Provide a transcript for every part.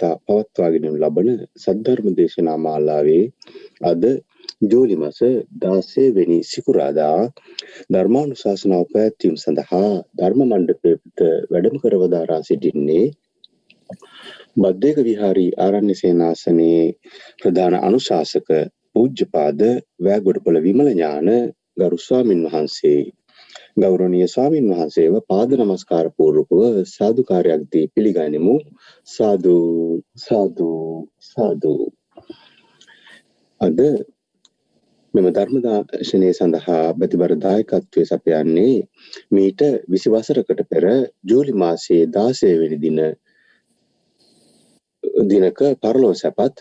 දිනපත්තා පවත්වාගෙනු ලබන සද්ධර්ම දේශනා මාලාවේ අද ජූලි මස 16 වෙනි සිකුරාදා ධර්මානුශාසනාව පැවැත්වීම සඳහා ධර්ම මණ්ඩපයට වැඩම කරවදාරා සිටින්නේ බද්දේක විහාරී ආරණ්‍ය සේනාසනයේ ප්‍රධාන අනුශාසක පූජ්‍යපාද වැගොඩපොළ විමල ඥාන ගරු ස්වාමින් වහන්සේ ගෞරවනීය ස්වාමින් වහන්සේව පාද නමස්කාර පූර්වකව සාදුකාරයක් දී පිළිගනිමු. සාදු සාදු සාදු. අද මෙම ධර්මදාශනය සඳහා බතිබර දායකත්වය සපයන්නේ මීට විසි වසරකට පෙර ජූලි මාසයේ දාසය වෙනි දින දිනක පරලෝ සැපත්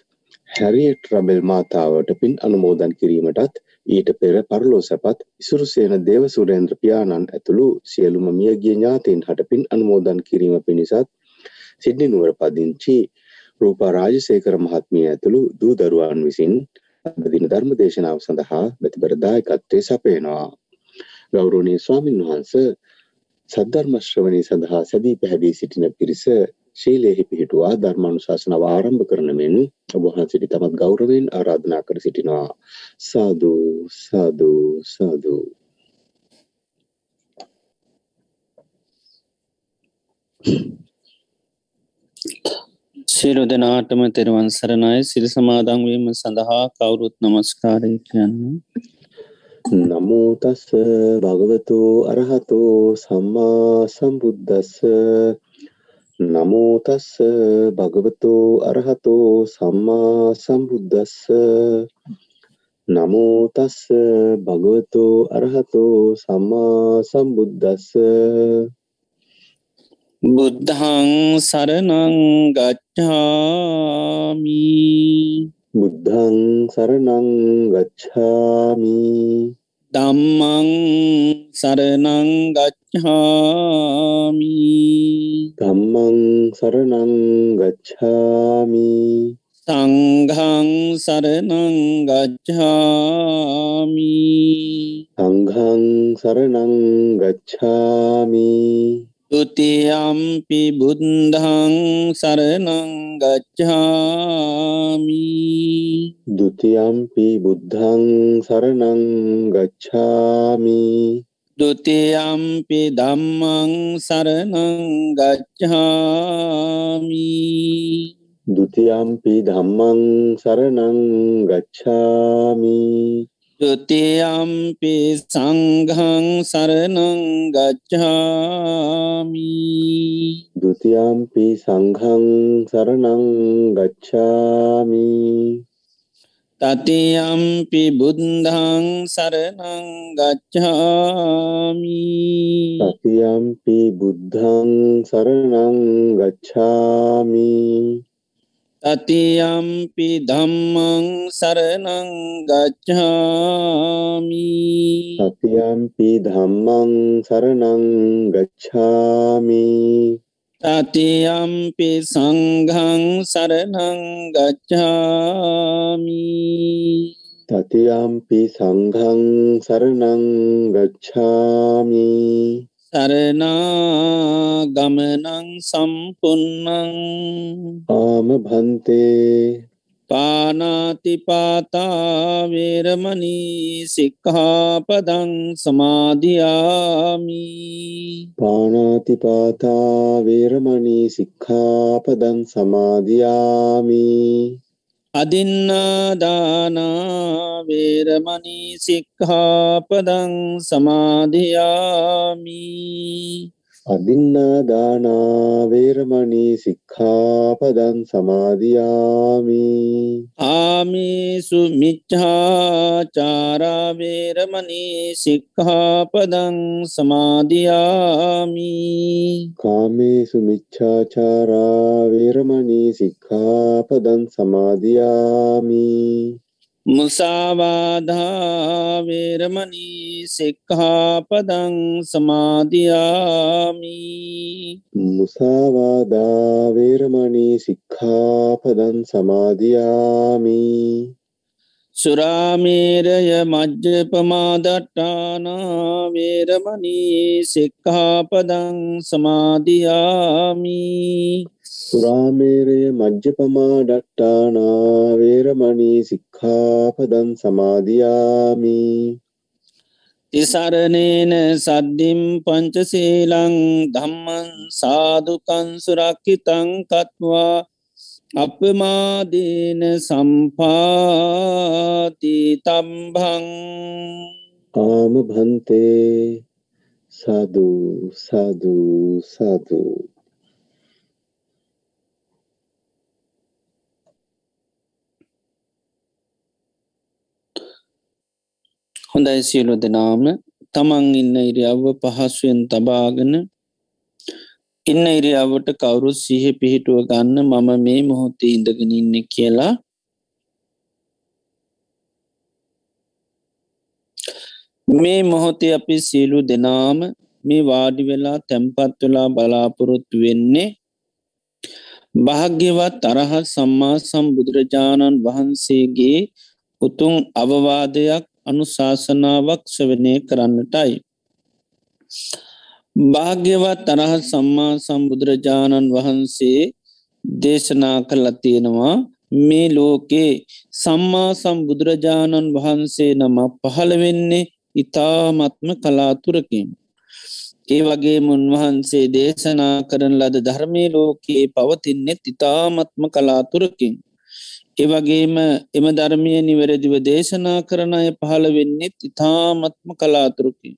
හැරියට් රබෙල් මාතාවට පින් අනුමෝදන් කිරීමටත් ඊට පෙර පරලෝ සැපත් ඉසුරුසේන දේව සුරේන්ද්‍ර පියාණන් ඇතුළු සියලුම මියගිය ඥාතීන් හට පින් අනුමෝදන් කිරීම පිණිසත් සිඩ්නි නුවර පදිංචි රූපා රාජසේකර මහත්මිය ඇතුළු දූ දරුවන් විසින් අද දින ධර්ම දේශනාව සඳහා බැතිබර දායකත්වයේ සපයනවා. ගෞරවනීය ස්වාමින් වහන්සේ සද්ධර්ම ශ්‍රවණී සඳහා සැදී පැහැදී සිටින පිරිස ශීලයෙහි පිහිටුවා ධර්මානුශාසනාව ආරම්භ කරන මෙන් ඔබ වහන්සේට තමත් ගෞරවයෙන් ආරාධනා කර සිටිනවා. සාදු සාදු සාදු. සියලු දෙනාටම තෙරුවන් සරණයි. සිරි සමාදන් වීම සඳහා කවුරුත් නමස්කාරය කියන්න. නමෝතස්ස භගවතු අරහතෝ සම්මා සම්බුද්ධස්ස නමෝතස්ස භගවතු අරහතෝ සම්මා සම්බුද්ධස්ස නමෝතස්ස භගවතු අරහතෝ සම්මා සම්බුද්ධස්ස බුද්ධං සරණං ගච්ඡාමි. බුද්ධං සරණං ගච්ඡාමි. ධම්මං සරණං ගච්ඡාමි. ධම්මං සරණං ගච්ඡාමි සංඝං සරණං ගච්ඡාමි සංඝං සරණං ගච්ඡාමි ဒ ුතියම්පි බුද්ධං සරණං ගච්ඡාමි ဒ ුතියම්පි බුද්ධං සරණං ගච්ඡාමි දුතියම්පි දම්මං සරණං ගච්ඡාමි දුතියම්පි ධම්මං සරණං ගච්ඡාමි දුතියම්පි සංඝං සරණං ගච්ඡාමි දුතියම්පි සංඝං සරණං ගච්ඡාමි තතියම්පි බුද්ධං සරණං ගච්ඡාමි තතියම්පි බුද්ධං සරණං ගච්ඡාමි තතියම්පි ධම්මං සරණං ගච්ඡාමි තතියම්පි ධම්මං සරණං ගච්ඡාමි තතියම්පි සංඝං සරණං ගච්ඡාමි තතියම්පි සංඝං සරණං ගච්ඡාමි සරනාගමනං සම්පන්නං ආම භන්තේ පානාතිපාතාවේරමනී සික්හාපදං සමාධයාමි පානාතිපාතා වේරමණී සික්ඛාපදං සමාදියාමි. අදින්නාදානාවේරමනී සික්හාපදං සමාධයාමි අදින්නාදානා වේරමණී සික්ඛාපදං සමාදියාමි. ආමිසු මිච්ඡාචාරාවේරමනී සික්හාපදං සමාධයාමි කාමේසු මිච්ඡාචාරා වේරමණී සික්ඛාපදං සමාදියාමි මුසාවාධාවේරමනී සික්හාපදං සමාධයාමි මුසාවාදා වේරමණී සික්ඛාපදං සමාදියාමි. සුරාමේරය මජ්්‍ය පමාදට්ටානාවේරමනී සික්හාපදං සමාධයාමී සුරාමේරය මජ්්‍යපමා ඩට්ටානාවේරමනී සික්ඛාපදන් සමාධයාමී තිසරණේන සද්ධිම් පංචසේලං ධම්මන් සාධකන් සුරක්කිතං කත්වා අපමාදීන සම්පාති තම්භං. ආම භන්තේ සාධූ සාධූ සාධූ හොඳයි සියලු දෙනාම. තමන් ඉන්න ඉරියව්ව පහසුවෙන් තබාගෙන ඉන්න ඉරියාවට කවුරුත් සිහ පිහිටුව ගන්න මම මේ මොහොතේ ඉඳගෙන ඉන්න කියලා. මේ මොහොතේ අපි සියලු දෙනාම මේ වාඩි වෙලා තැම්පත් වෙලා බලාපොරොත්තු වෙන්නේ භාග්‍යවත් අරහත් සම්මා සම්බුදුරජාණන් වහන්සේගේ උතුන් අවවාදයක් අනුශාසනාවක් ශ්‍රවනය කරන්නටයි. භාග්‍යවත් අරහත් සම්මා සම්බුදුරජාණන් වහන්සේ දේශනා කරලා තියෙනවා මේ ලෝකේ සම්මා සම්බුදුරජාණන් වහන්සේ නම පහළ වෙන්නේ ඉතාමත්ම කලාතුරකින්. ඒ වගේ මුන්වහන්සේ දේශනා කරන ලද ධර්මය ලෝකයේ පවතින්නෙත් ඉතාමත්ම කලාතුරකින්. ඒවගේම එම ධර්මය නිවැරදිව දේශනා කරන අය පහළ වෙන්නෙත් ඉතාමත්ම කලාතුරකින්.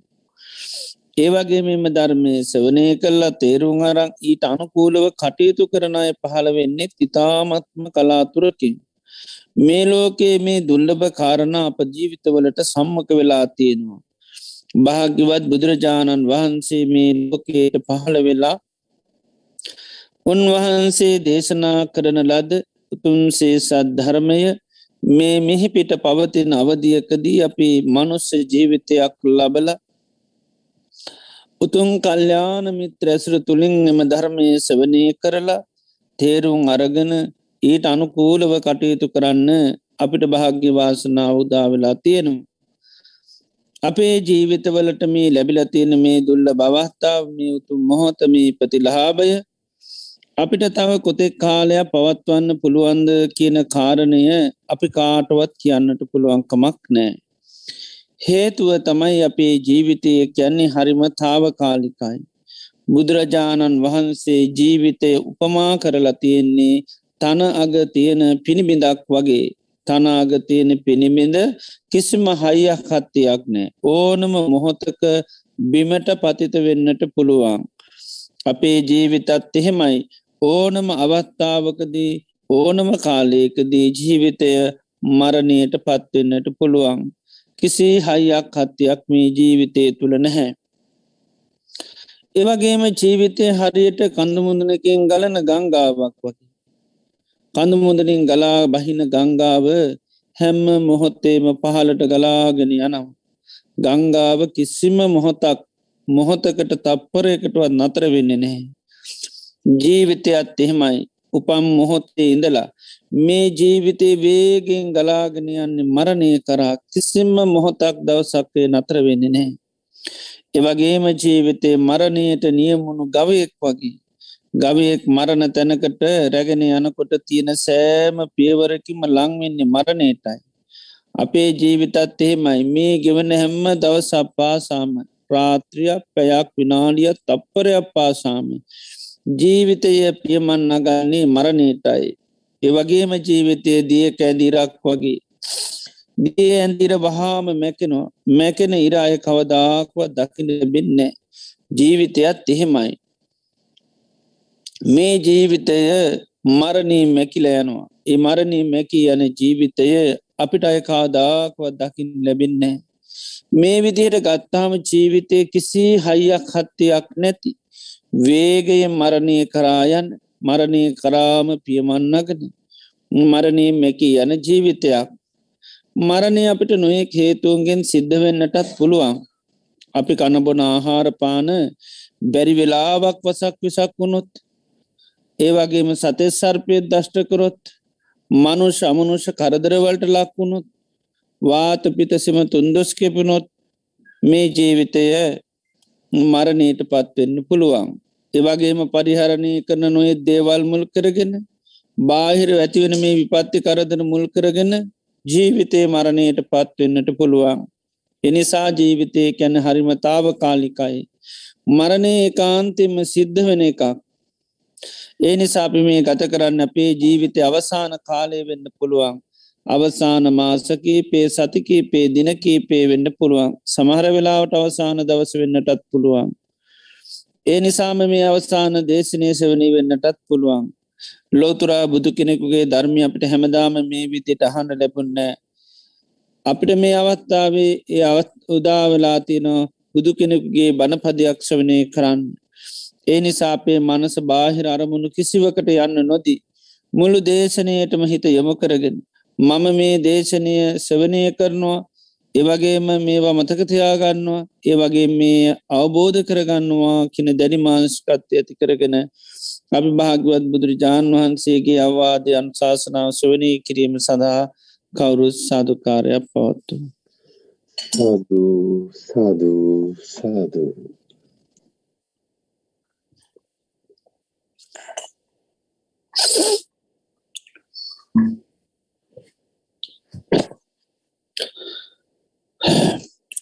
ඒවගේ මෙම ධර්මය සවනය කල්ලා තේරුම් අරං ඊට අනුකූලව කටයුතු කරන අය පහළ වෙන්නේ ඉතාමත්ම කලාතුරකින්. මේ ලෝකයේ මේ දුල්ලභ කාරණ අප ජීවිතවලට සම්මක වෙලා තියෙනවා. භාග්‍යවත් බුදුරජාණන් වහන්සේ මේ ලෝකයට පහළ වෙලා උන්වහන්සේ දේශනා කරන ලද උතුන්සේ සද්ධර්මය මේ මෙහිපිට පවතින අවධියකදී අපි මනුස්ස ජීවිතයක් ලබල උතුන් කල්්‍යාන මිත්‍ර ඇසුර තුළින් එම ධර්මය සවනය කරලා තේරුම් අරගෙන ඊට අනුකූලව කටයුතු කරන්න අපිට භාග්‍ය වාසනාව උදාවෙලා තියෙනවා. අපේ ජීවිතවලට මේ ලැබිල තියෙන මේ දුල්ල බවස්ථාව මේ උතු මොහොතමී ප්‍රතිලහාභය අපිට තව කොතෙක් කාලයක් පවත්වන්න පුළුවන්ද කියන කාරණය අපි කාටවත් කියන්නට පුළුවන්කමක් නෑ. හේතුව තමයි අපේ ජීවිතය කියන්නේ හරිම තාවකාලිකයි. බුදුරජාණන් වහන්සේ ජීවිතය උපමා කරලා තියෙන්නේ තන අග තියෙන පිණිබිඳක් වගේ තනාග තියෙන පිණිබිඳ කිසිම හයියක් හත්තියක් නෑ ඕනම මොහොතක බිමට පතිත වෙන්නට පුළුවන්. අපේ ජීවිතත් එහෙමයි ඕනම අවස්ථාවකදී ඕනම කාලයකදී ජීවිතය මරණයට පත්වෙන්නට පුළුවන්. කිසි හයියක් හත්තියක් මේ ජීවිතය තුළ නැහැ. ඒවගේම ජීවිතය හරියට කඳුමුදනකින් ගලන ගංගාවක් වගේ. කඳුමුදනින් ගලා බහින ගංගාව හැම්ම මොහොත්තේම පහලට ගලාගෙන යනම්. ගංගාව කිසිම මොහොතක් මොහොතකට තප්පරයකටවත් නතර වෙන්න නැහැ. ජීවිතයත් එහෙමයි උපම් මොහොත්තේ ඉඳලා මේ ජීවිතේ වේගෙන් ගලාගෙන යන්නේ මරණය කරා කිසිම්ම මොහොතක් දවසක්වේ නතර වෙන්නේ නෑ. එවගේම ජීවිතේ මරණයට නියමුණු ගවයෙක් වගේ. ගවයෙක් මරණ තැනකට රැගෙන යනකොට තියෙන සෑම පියවරකිම ලංවෙන්නේ මරණයටයි. අපේ ජීවිතත් එහෙමයි මේ ගෙවන හැම්ම දවස පාසාම ප්‍රාත්‍රියක් පැයක් විනාඩියත් තප්පරයක් පාසාම. ජීවිතය පියමන් නගන්නේ මරණයටයි. ඒවගේම ජීවිතය දිය කැදිරක් වගේ. දිය ඇන්දිර වහාම මැකෙනවා මැකෙන ඉරාය කවදාක්වත් දකින බෙන්නෑ. ජීවිතයත් එහෙමයි. මේ ජීවිතය මරණී මැකිල යනවා. ඒ මරණී මැකී යන ජීවිතය අපිට අය කාදාක්වත් දකිින් ලැබෙන්නේ. මේ විදිහට ගත්තාම ජීවිතය කිසි හයියක් හත්තියක් නැති. වේගය මරණය කරායන් මරණය කරාම පියමන්නකද මරණය මැකී යන ජීවිතයක් මරණය අපිට නොයෙක් හේතුවන්ගෙන් සිද්ධ වෙන්නටත් පුළුවන් අපි කණබොන ආහාරපාන බැරි වෙලාවක් වසක් විසක් වුණොත් ඒවගේම සතෙස් සර්පයත් දෂ්ටකරොත් මනුෂ අමනුෂ කරදරවලට ලක්වුණොත් වාත පිතසම තුන්දොස් කෙපුණොත් මේ ජීවිතය මරණීට පත්වෙන්න පුළුවන්. එවගේම පරිහරණය කරන නොයෙත් දේවල් මුල් කරගෙන බාහිර ඇතිවෙන මේ විපත්ති කරදන මුල් කරගෙන ජීවිතය මරණයට පත්වෙන්නට පුළුවන්. එනිසා ජීවිතය කැන හරිමතාව කාලිකයි. මරණය කාන්තිම සිද්ධ වෙන එකක්. ඒ නිසාපි මේ ගත කරන්න අපේ ජීවිතය අවසාන කාලය වෙන්න පුළුවන්. අවසාන මාසකීපේ සතිකීපේ දිනකීපේ වෙන්න පුළුවන් සමහර වෙලාවට අවසාන දවස වෙන්නටත් පුළුවන්. ඒ නිසාම මේ අවසාන දේශනය සවනී වෙන්නටත් පුළුවන්. ලෝතුරා බුදු කෙනෙකුගේ ධර්මය අපට හැමදාම මේ විදිට අහන්න ලැබුන්නෑ. අපිට මේ අවස්ථාවේ ඒ උදාවෙලාතිනෝ බුදු කෙනෙකුගේ බණපදයක් ශ්‍රවනය කරන්න. ඒ නිසාපේ මනස බාහිර අරමුණු කිසිවකට යන්න නොදී. මුළු දේශනයටම හිත යොම කරගෙන. මම මේ දේශනය සවනය කරනවා ඒවගේම මේවා මතකතියාගන්නවා ඒ වගේ මේ අවබෝධ කරගන්නවා කියන දැඩි මාංස්කත්ය ඇති කරගෙන අපි භාගවත් බුදුරජාණන් වහන්සේගේ අවවාද අනුශාසනාව සවනී කිරීම සඳහා කවුරුත් සාධකාරයක් පවත්තු. සාදු සාදු සාදු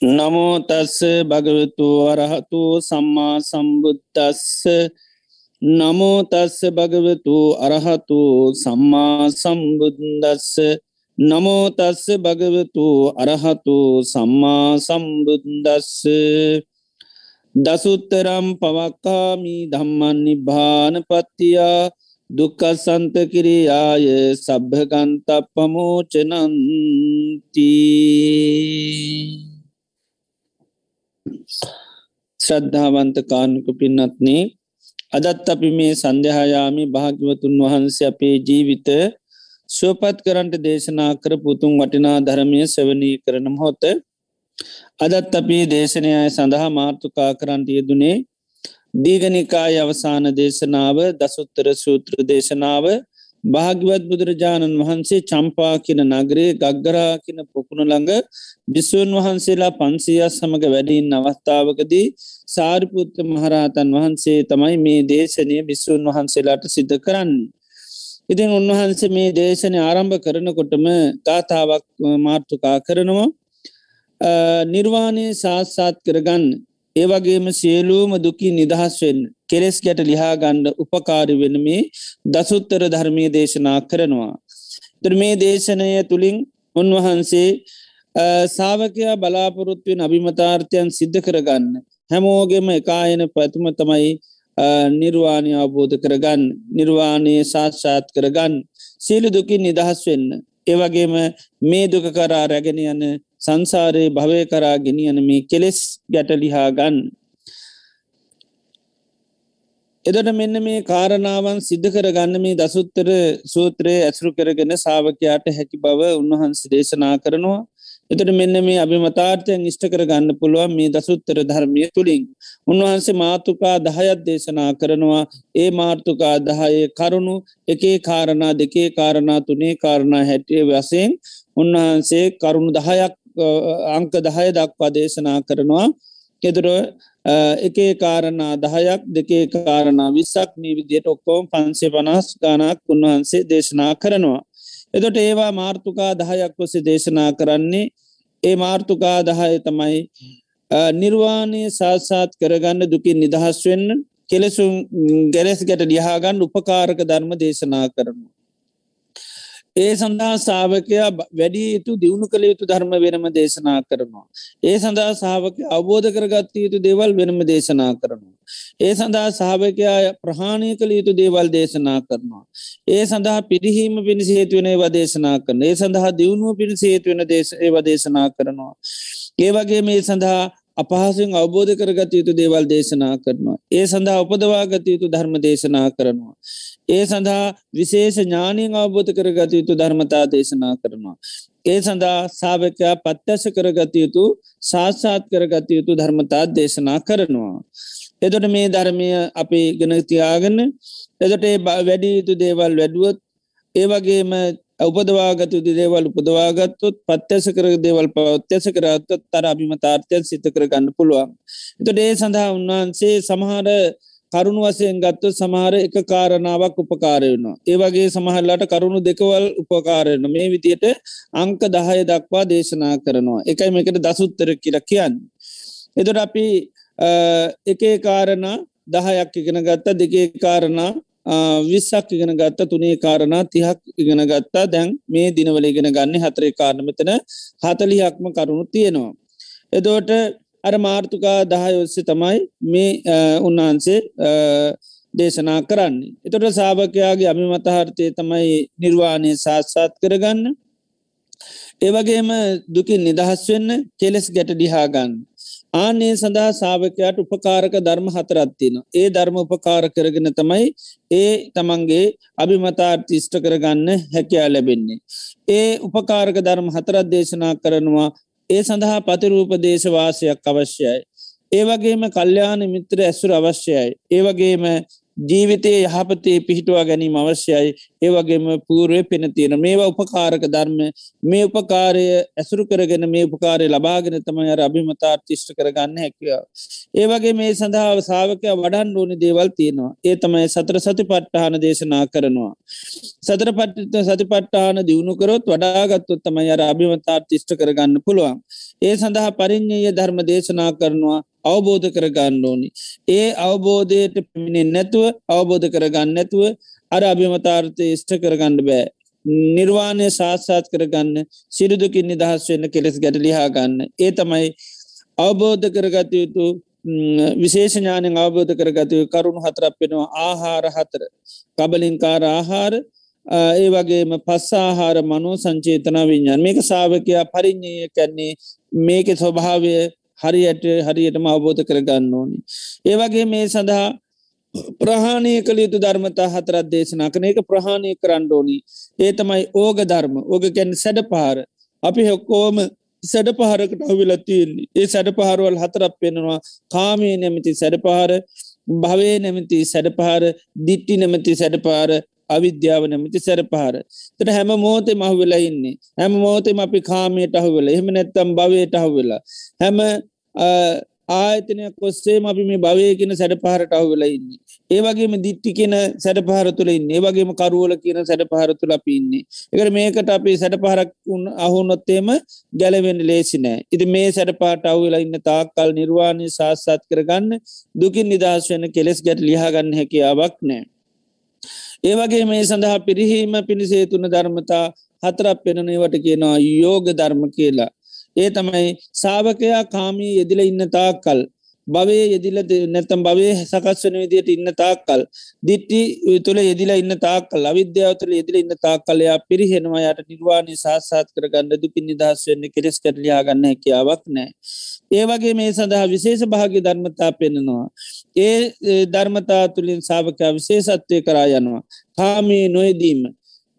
නමෝ තස්ස භගවතු අරහතු සම්මා සම්බුද්ධස්ස නමෝ තස්ස භගවතු අරහතු සම්මා සම්බුද්දස්ස. නමෝ තස්ස භගවතු අරහතු සම්මා සම්බුද්දස්ස. දසුත්තරම් පවක්කාමී ධම්මන් නිභාන පත්තියා දුක්කසන්ත කිරියාය සබ්භගන්ත පමෝචනන්ති ශ්‍රද්ධාවන්ත කානුක පින්නත්නේ අදත් අපි මේ සන්ධහයාමි භාග්‍යවතුන් වහන්සේ අපේ ජීවිත සුවපත් කරන්ට දේශනා කර පුතුන් වටිනා ධර්මය සවනී කරන හොත අදත් අපි දේශනයය සඳහා මාර්ථකා කරන්ට යෙදුනේ දීගනිකාය අවසාන දේශනාව දසුත්තර සූත්‍ර දේශනාව භාග්‍යවත් බුදුරජාණන් වහන්සේ චම්පා කියන නගරේ ගග්ගරා කියන පොකුණ ළඟ බිස්සූන් වහන්සේලා පන්සිය සමඟ වැඩින් අවස්ථාවකදී සාරිපුත්ත මහරහතන් වහන්සේ තමයි මේ දේශනය බිස්සූන් වහන්සේලාට සිද්ධ කරන්නේ. ඉතින් උන්වහන්සේ මේ දේශනය ආරම්භ කරනකොටම ගාථාවක් මාර්ථකා කරනවා නිර්වාණය සාත්සාත් කරගන්න ඒවගේම සියලූම දුකි නිදහස් වෙන්න කෙලෙස් ගැට ලිහා ගණ්ඩ උපකාරි වෙන මේ දසුත්තර ධර්මය දේශනා කරනවා. තර මේ දේශනය තුළින් උන්වහන්සේ සාාවකයා බලාපොරොත්තුවෙන් අභිමතාර්ථයන් සිද්ධ කරගන්න. හැමෝගෙම එකායන පැතුම තමයි නිර්වාණය අවබෝධ කරගන්න නිර්වාණය සාත්සාත් කරගන්න සීලු දුකින් නිදහස් වෙන්න. ඒවගේම මේ දුක කරා රැගෙන යන සංසාරයේ භවය කරා ගෙනියන මේ කෙලෙස් ගැටලිහා ගන්න. එදට මෙන්න මේ කාරණාවන් සිද්ධ කරගන්න මේ දසුත්තර සූත්‍රයේ ඇසරු කරගෙන සාාවකයාට හැකි බව උන්වහන්ස දේශනා කරනවා. එතට මෙන්න මේ අභිමතාර්ථයන් ඉෂ්ට කරගන්න පුළුවන් මේ දසුත්තර ධර්මය තුළින්. උන්වහන්සේ මාතුකා දහයත් දේශනා කරනවා ඒ මාර්ථකා දහයේ කරුණු එකේ කාරණා දෙකේ කාරණා තුනේ කාරණා හැටිය වසයෙන් උන්වහන්සේ කරුණු දහයක් අංක දහය දක්වා දේශනා කරනවා එතුර එකේ කාරණා දහයක් දෙකේ කාරණා විස්සක් මේ විදියට ඔක්කෝම් පන්සේ පනස් ගානක් උන්වහන්සේ දේශනා කරනවා. එතොට ඒවා මාර්ථකා දහයක් ඔසේ දේශනා කරන්නේ ඒ මාර්ථකා දහය තමයි නිර්වාණය සාත්සාත් කරගන්න දුකින් නිදහස් වෙන්න කෙලෙසුම් ගැරෙස් ගැට ලියහාගන්න උපකාරක ධර්ම දේශනා කරනවා. ඒ සඳහා සාාවකයා වැඩි යුතු දියුණු කළ යුතු ධර්ම වෙනම දේශනා කරනවා. ඒ සඳහා සාාවක අවබෝධ කරගත්ත යුතු දේවල් වෙනම දේශනා කරනවා. ඒ සඳහා සාාවකයා ප්‍රහාණය කළ යුතු දේවල් දේශනා කරනවා. ඒ සඳහා පිරිහීම පිණිස හේතුවන ඒවා දේශනා කරන ඒ සඳහා දියුණුව පිණිස හේතුවෙන ඒවා දේශනා කරනවා. ඒ වගේ මේ සඳහා අපහසුෙන් අවබෝධ කරගත යුතු දේවල් දේශනා කරනවා. ඒ සඳහා උපදවාගත යුතු ධර්ම දේශනා කරනවා. ඒ සඳහා විශේෂ ඥානීෙන් අවබෝධ කරගත යුතු ධර්මතා දේශනා කරනවා. ඒ සඳහා සාාවකයා පත්්‍යස කරගත යුතු සාත්සාත් කරගත යුතු ධර්මතා දේශනා කරනවා. එදොට මේ ධර්මය අපි ගෙනතියාගන්න එදට වැඩි යුතු දේවල් වැඩුවත් ඒවගේම උපදවාගත යුතු දේවල් උපදවාගත්තුත් පත්්‍යස කර දේවල් පවත්්‍යස කරත්තත් තර අභිමතාර්ථයන් සිත කර ගන්න පුළුවන්. එතොට ඒ සඳහා උන්වහන්සේ සමහර කරුණු වසයෙන් ගත්තු සමහර එක කාරණාවක් උපකාරයනවා. ඒවගේ සමහල්ලාට කරුණු දෙකවල් උපකාරයන මේ විදියට අංක දහය දක්වා දේශනා කරනවා. එකයි මේකට දසුත්තර කියර කියන්න. එතොට අපි එකේ කාරණ දහයක් ඉගෙන ගත්තා දෙකේ කාරණා විස්සක් ඉගෙන ගත්ත තුනේ කාරණා තිහක් ඉගෙන ගත්තා දැන් මේ දිනවල ඉගෙන ගන්න හතරේ කාරණමතන හතලිහක්ම කරුණු තියෙනවා. එදෝට අර මාර්ථකා දහයඔස්සේ තමයි මේ උන්වහන්සේ දේශනා කරන්නේ. එතොට සාභකයාගේ අමිමතහර්ථය තමයි නිර්වාණය සාත්සාත් කරගන්න. ඒවගේම දුකින් නිදහස් වෙන්න කෙලෙස් ගැට ඩිහාගන්න. ආනේ සඳහා සාාවකයාට උපකාරක ධර්ම හතරත්තින. ඒ ධර්ම උපකාර කරගෙන තමයි ඒ තමන්ගේ අභිමතාර්තිෂ්ට කරගන්න හැකයා ලැබෙන්නේ. ඒ උපකාරක ධර්ම හතරත් දේශනා කරනවා ඒ සඳහා පතිරූප දේශවාසයක් අවශ්‍යයි. ඒවගේම කල්්‍යාන මිත්‍ර ඇසුර අවශ්‍යයි. ඒවගේම ජීවිතයේ යහපතේ පිහිටවා ගැනීම අවශ්‍යයි ඒවගේම පූර්ුවේ පෙනතියෙන මේවා උපකාරක ධර්ම මේ උපකාරය ඇසුරු කරගෙන මේ උපකාරය ලබාගෙන තමයි අර අභිමතාර්තිෂ්ට කරගන්න හැකිව. ඒවගේ මේ සඳහාව සාාවකය වඩන් ඕනි දේවල් තියෙනවා ඒ තමයි සතර සති පට්ටහන දේශනා කරනවා. සතර පට්ට සති පට්ටාන දියුණුකරොත් වඩාගත්තුත් තමයි අර අභිමතාර්තිෂ්ට කරගන්න පුළුවන්. ඒ සඳහා පරිින්්ඥය ධර්ම දේශනා කරනවා අවබෝධ කරගන්න ඕනි. ඒ අවබෝධයට පිමිණෙන් නැතුව අවබෝධ කරගන්න නැතුව අර අභිමතාර්ථය ස්ට කරගන්න බෑ. නිර්වාණය සාත්සාත් කරගන්න සිරුදුකින් නිදහස් වෙන්න කෙලෙස් ගැට ලිහා ගන්න. ඒ තමයි අවබෝධ කරගත යුතු විශේෂඥානයෙන් අවබෝධ කරගතය කරුණු හතරක් වෙනවා ආහාර හතර. කබලින්කාර ආහාර ඒ වගේම පස්සාහාර මනෝ සංචේතන විඤ්ඥාන් මේක සාාවකයා පරිින්්ඥය කැන්නේ මේක ස්වභාවය හරියට හරියටම අවබෝධ කරගන්න ඕනි. ඒවගේ මේ සඳහා ප්‍රහාණය කළ යුතු ධර්මතා හතරත් දේශනා කන එක ප්‍රහාණය කරන්න ඕනි. ඒ තමයි ඕග ධර්ම. ඕග කැන් සැඩ පහර අපි හොක්කෝම සැඩ පහරකට අවිලා තියන්නේ. ඒ සැඩ පහරුවල් හතරක් පෙනවා කාමී නැමති සැඩ පහර භවේ නැමති සැඩ පහර දිට්ටි නැමති සැඩ පාර අවිද්‍යාව නැමති සැර පහර තට හැම මෝතේ මහ වෙලා ඉන්නේ. හැම මෝතෙම අපි කාමයට අහු වෙලා එහෙම නැත්තම් භවයට අහු වෙලා හැම ආයතනයක් කොස්සේම අපි මේ භවයකෙන සැඩ පහරට අහු වෙලා ඉන්නේ. ඒවගේම දිට්ටි කියෙන සැඩ පහර තුළ ඉන්න ඒවගේම කරුවල කියන සැඩ පහර තුළ අපි ඉන්නේ. එකට මේකට අපි සැඩ පහරක් අහුනොත්තේම ගැලවෙන්න ලේසි නෑ. ඉති මේ සැඩ පාට අවවෙලා ඉන්න තාක්කල් නිර්වාණය සාස්සත් කරගන්න දුකින් නිදහස් වන්න කෙලෙස් ගැට ලිහාගන්න හැකියාවක් නෑ. ඒවගේ මේ සඳහා පිරිහීම පිණිසේතුන ධර්මතා හතරක් පෙනනවට කියනවා යෝග ධර්ම කියලා. ඒ තමයි සාාවකයා කාමී යෙදිල ඉන්න තාක්කල් භවේ යෙදිල නැතම් භවේ සකස් වන විදියට ඉන්න තාක්කල් දිට්ටි තුළ යෙදිලා ඉන්න තාක්කල් අවිද්‍යාව තුළ යෙදිල ඉන්න තාක්කලයා පිරිහෙනවා යට නිර්වාණය සාසාත් කරගන්න දුකින් නිදහස් වෙන්න කෙරෙස් කරලයා ගන්න හැකියාවක් නෑ. ඒවගේ මේ සඳහා විශේෂ භාග ධර්මතා පෙන්නවා. ඒ ධර්මතා තුළින් සාාවකයා විශේෂත්වය කරා යනවා. කාමී නොයදීම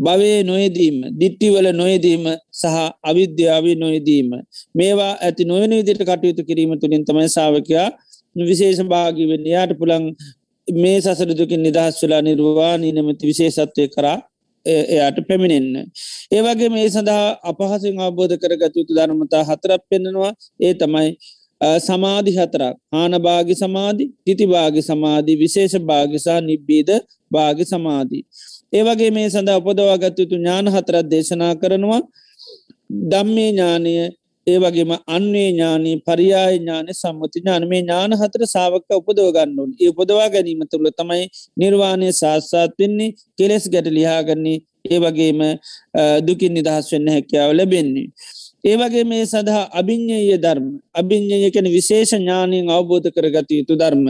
භවේ නොයදීම දිට්ටිවල නොයදීම සහ අවිද්‍යාවේ නොයදීම මේවා ඇති නොවන විදිට කටයුතු කිරීම තුළින් තමයි සාාවකයා විශේෂ භාගිවෙන් යාට පුළන් මේ සසර දුකින් නිදහස් වෙලා නිර්වාණී නමති විශේෂත්වය කරා එයාට පැමිණෙන්න. ඒවගේ මේ සඳහා අපහසින් අවබෝධ කරගත යුතු ධර්මතා හතරක් පෙන්නවා ඒ තමයි සමාධි හතරක් ආනභාගි සමාධි තිතිභාගි සමාධී විශේෂ භාගිසා නිබ්බීද භාගි සමාධී. ඒවගේ මේ සඳ උපදවාගත් යුතු ඥාන හතරත් දේශනා කරනවා. දම්මේ ඥානය ඒ වගේම අන්නේ ඥානී පරියාය ඥාන සම්මුති ඥාන මේ ඥාන හතර සාාවක උපදව ගන්නුන් ඒ උපදවා ගැනීම තුළ තමයි නිර්වාණය සාස්සාත් වෙන්නේ කෙලෙස් ගැට ලිහාගන්නේ ඒ වගේම දුකින් නිදහස් වෙන්න හැකියාව ලැබෙන්නේ. ඒවගේ මේ සඳහා අභිං්ඥය ධර්ම. අභිං්ඥය කැන විශේෂ ඥානයෙන් අවබෝධ කරගත යුතු ධර්ම.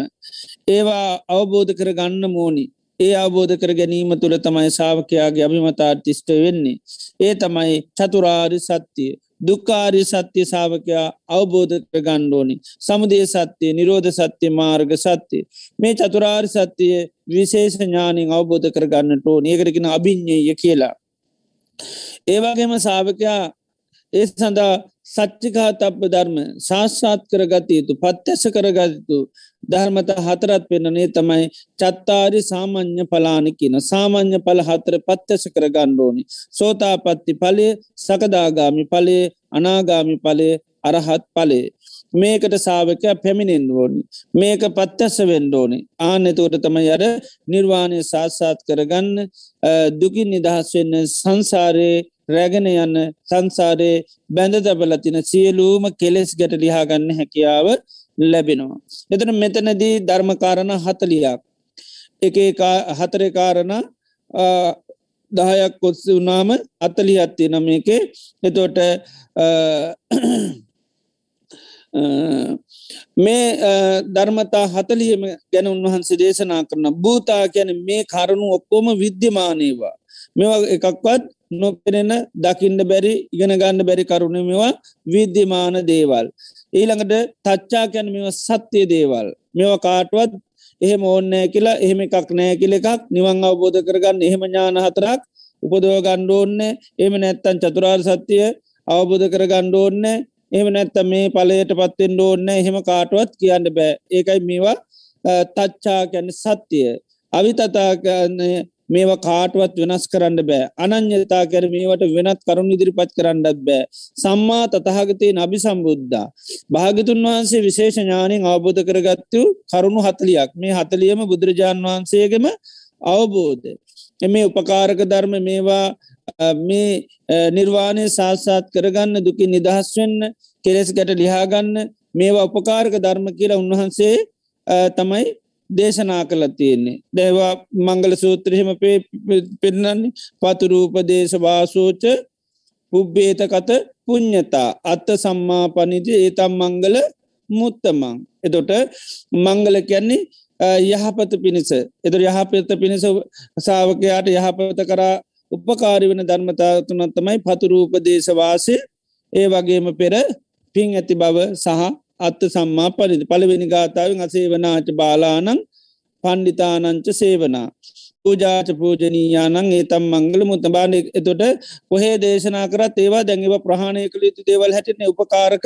ඒවා අවබෝධ කර ගන්න මෝනි ඒ අවබෝධ කර ගැනීම තුළ තමයි ශාවකයාගේ අභිමතාර්තිෂ්ට වෙන්නේ. ඒ තමයි චතුරාරි සත්‍යය දුක්කාරි සත්‍යය සාාවකයා අවබෝධ කර ගණ්ඩෝනි. සමුදේ සත්‍යය නිරෝධ සත්‍යය මාර්ග සත්‍යය. මේ චතුරාර් සත්‍යය විශේෂ ඥානින් අවබෝධ කර ගන්නට ඕ ඒකරකින අභිං්ඥය කියලා. ඒවගේම සාාවකයා ඒ සඳහා සච්චිකා තබ්බ ධර්ම ශාස්සාත් කරගත යුතු පත්්‍යස කරගතතු ධර්මත හතරත් පෙන්නනේ තමයි චත්තාරි සාමං්්‍ය පලානි කියන. සාමං්්‍ය පල හතර පත්්‍යස කර ගණ්ඩෝනි සෝතාපත්ති පලය සකදාගාමි පලේ අනාගාමි පලේ අරහත් පලේ මේකට සාාවකයක් පැමිණෙන් ඕනි. මේක පත්්‍යස වෙන්ඩෝනි ආන එතවට තමයි අර නිර්වාණය සාස්සාත් කරගන්න දුකින් නිදහස් වෙන්න සංසාරයේ රැගෙන යන්න සංසාරයේ බැඳ තබල තින සියලූම කෙලෙස් ගැට ලිහාගන්න හැකියාව ලැබෙනවා. එතන මෙතනදී ධර්මකාරණ හතලියක්. එක හතරකාරණ දහයක් කොත්සි වනාම අත්තලි හත්ති නම එක එතොට මේ ධර්මතා හතලියම ගැන උන්වහන්සේ දේශනා කරන භූතා ගැන මේ කරුණු ඔක්කොම විද්‍යමානයවා මෙවා එකක්වත් නොපෙනෙන දකින්න බැරි ඉගෙන ගන්න බැරි කරුණ මෙවා විද්‍යමාන දේවල්. ඊළඟට තච්චා කැන මෙව සත්‍යය දේවල්. මෙව කාටුවත් එහෙම ඕන්නෑ කියලා එහෙම එකක් නෑ කියල එකක් නිවන් අවබෝධ කරගන්න එහෙම ඥාන හතරක් උපදව ගණ්ඩෝන්න එම නැත්තන් චතුරාර් සත්‍යය අවබෝධ කර ගණ්ඩෝන්න එහම නැත්ත මේ පලයට පත්තෙන් ඕන්න එහෙම කාටුවත් කියන්න බෑ. ඒකයි මේවා තච්චා කැන සත්‍යය අවිතතා මේවා කාටුවත් වෙනස් කරන්න බෑ. අනං්‍යතා කැර මේවට වෙනත් කරුණු ඉදිරිපත් කරන්නත් බෑ. සම්මා තතහගතය නබි සම්බුද්ධා භාගිතුන් වහන්සේ විශේෂ ඥානයෙන් අවබෝධ කරගත්තු කරුණු හතලියක්. මේ හතලියම බුදුරජාණන් වහන්සේගම අවබෝධ. එමේ උපකාරක ධර්ම මේවා මේ නිර්වාණය සාස්සාත් කරගන්න දුකින් නිදහස් වෙන්න කෙලෙස් ගැට ලිහාගන්න මේවා උපකාරක ධර්ම කියලා උන්වහන්සේ තමයි දේශනා කළ තියෙන්නේ. දැවා මංගල සූත්‍රහෙම පෙන්නන්නේ පතුරූපදේශ වාසෝච පුබ්බේත කත පුං්ඥතා අත්ත සම්මා පනිති ඒතම් මංගල මුත්තමං. එතොට මංගල කියන්නේ යහපත පිණිස. එතුර යහපත පිණිස සාාවකයාට යහපත කරා උපකාරි වෙන ධර්මතා තුනත්තමයි පතුරූපදේශවාසය ඒ වගේම පෙර පින් ඇති බව සහ අත්ත සම්මා පරිදි පළවෙනි ගාථාවෙන් අසේවනාච බාලානං පණ්ඩිතානංච සේවනා. පූජාච පූජනීයානං ඒතම් මංගල මුතබාන එතොට කොහේ දේශනා කරත් ඒවා දැඟව ප්‍රහණය කළ යුතු දේවල් හැටන උපකාරක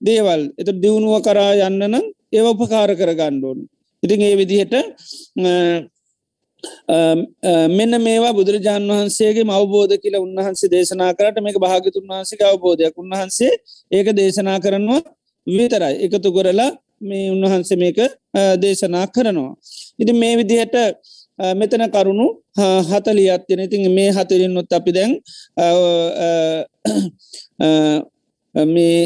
දේවල්. එත දියුණුව කරා යන්න නම් ඒව උපකාර කර ගණ්ඩෝන් ඉතින් ඒ විදිහට මෙන්න මේවා බුදුරජාණන් වහන්සේගේ අවබෝධ කියලා උන්වහන්සේ දේශනා කරට මේක භාගතුන් වහන්සේ අවබෝධයක්. උන්වහන්සේ ඒක දේශනා කරනවා විතරයි එකතු ගොරලා මේ උන්වහන්ස මේක දේශනා කරනවා. ඉති මේ විදිහට මෙතන කරුණු හතලියත් යන ඉතින් මේ හතරින්නුත් අපි දැන් මේ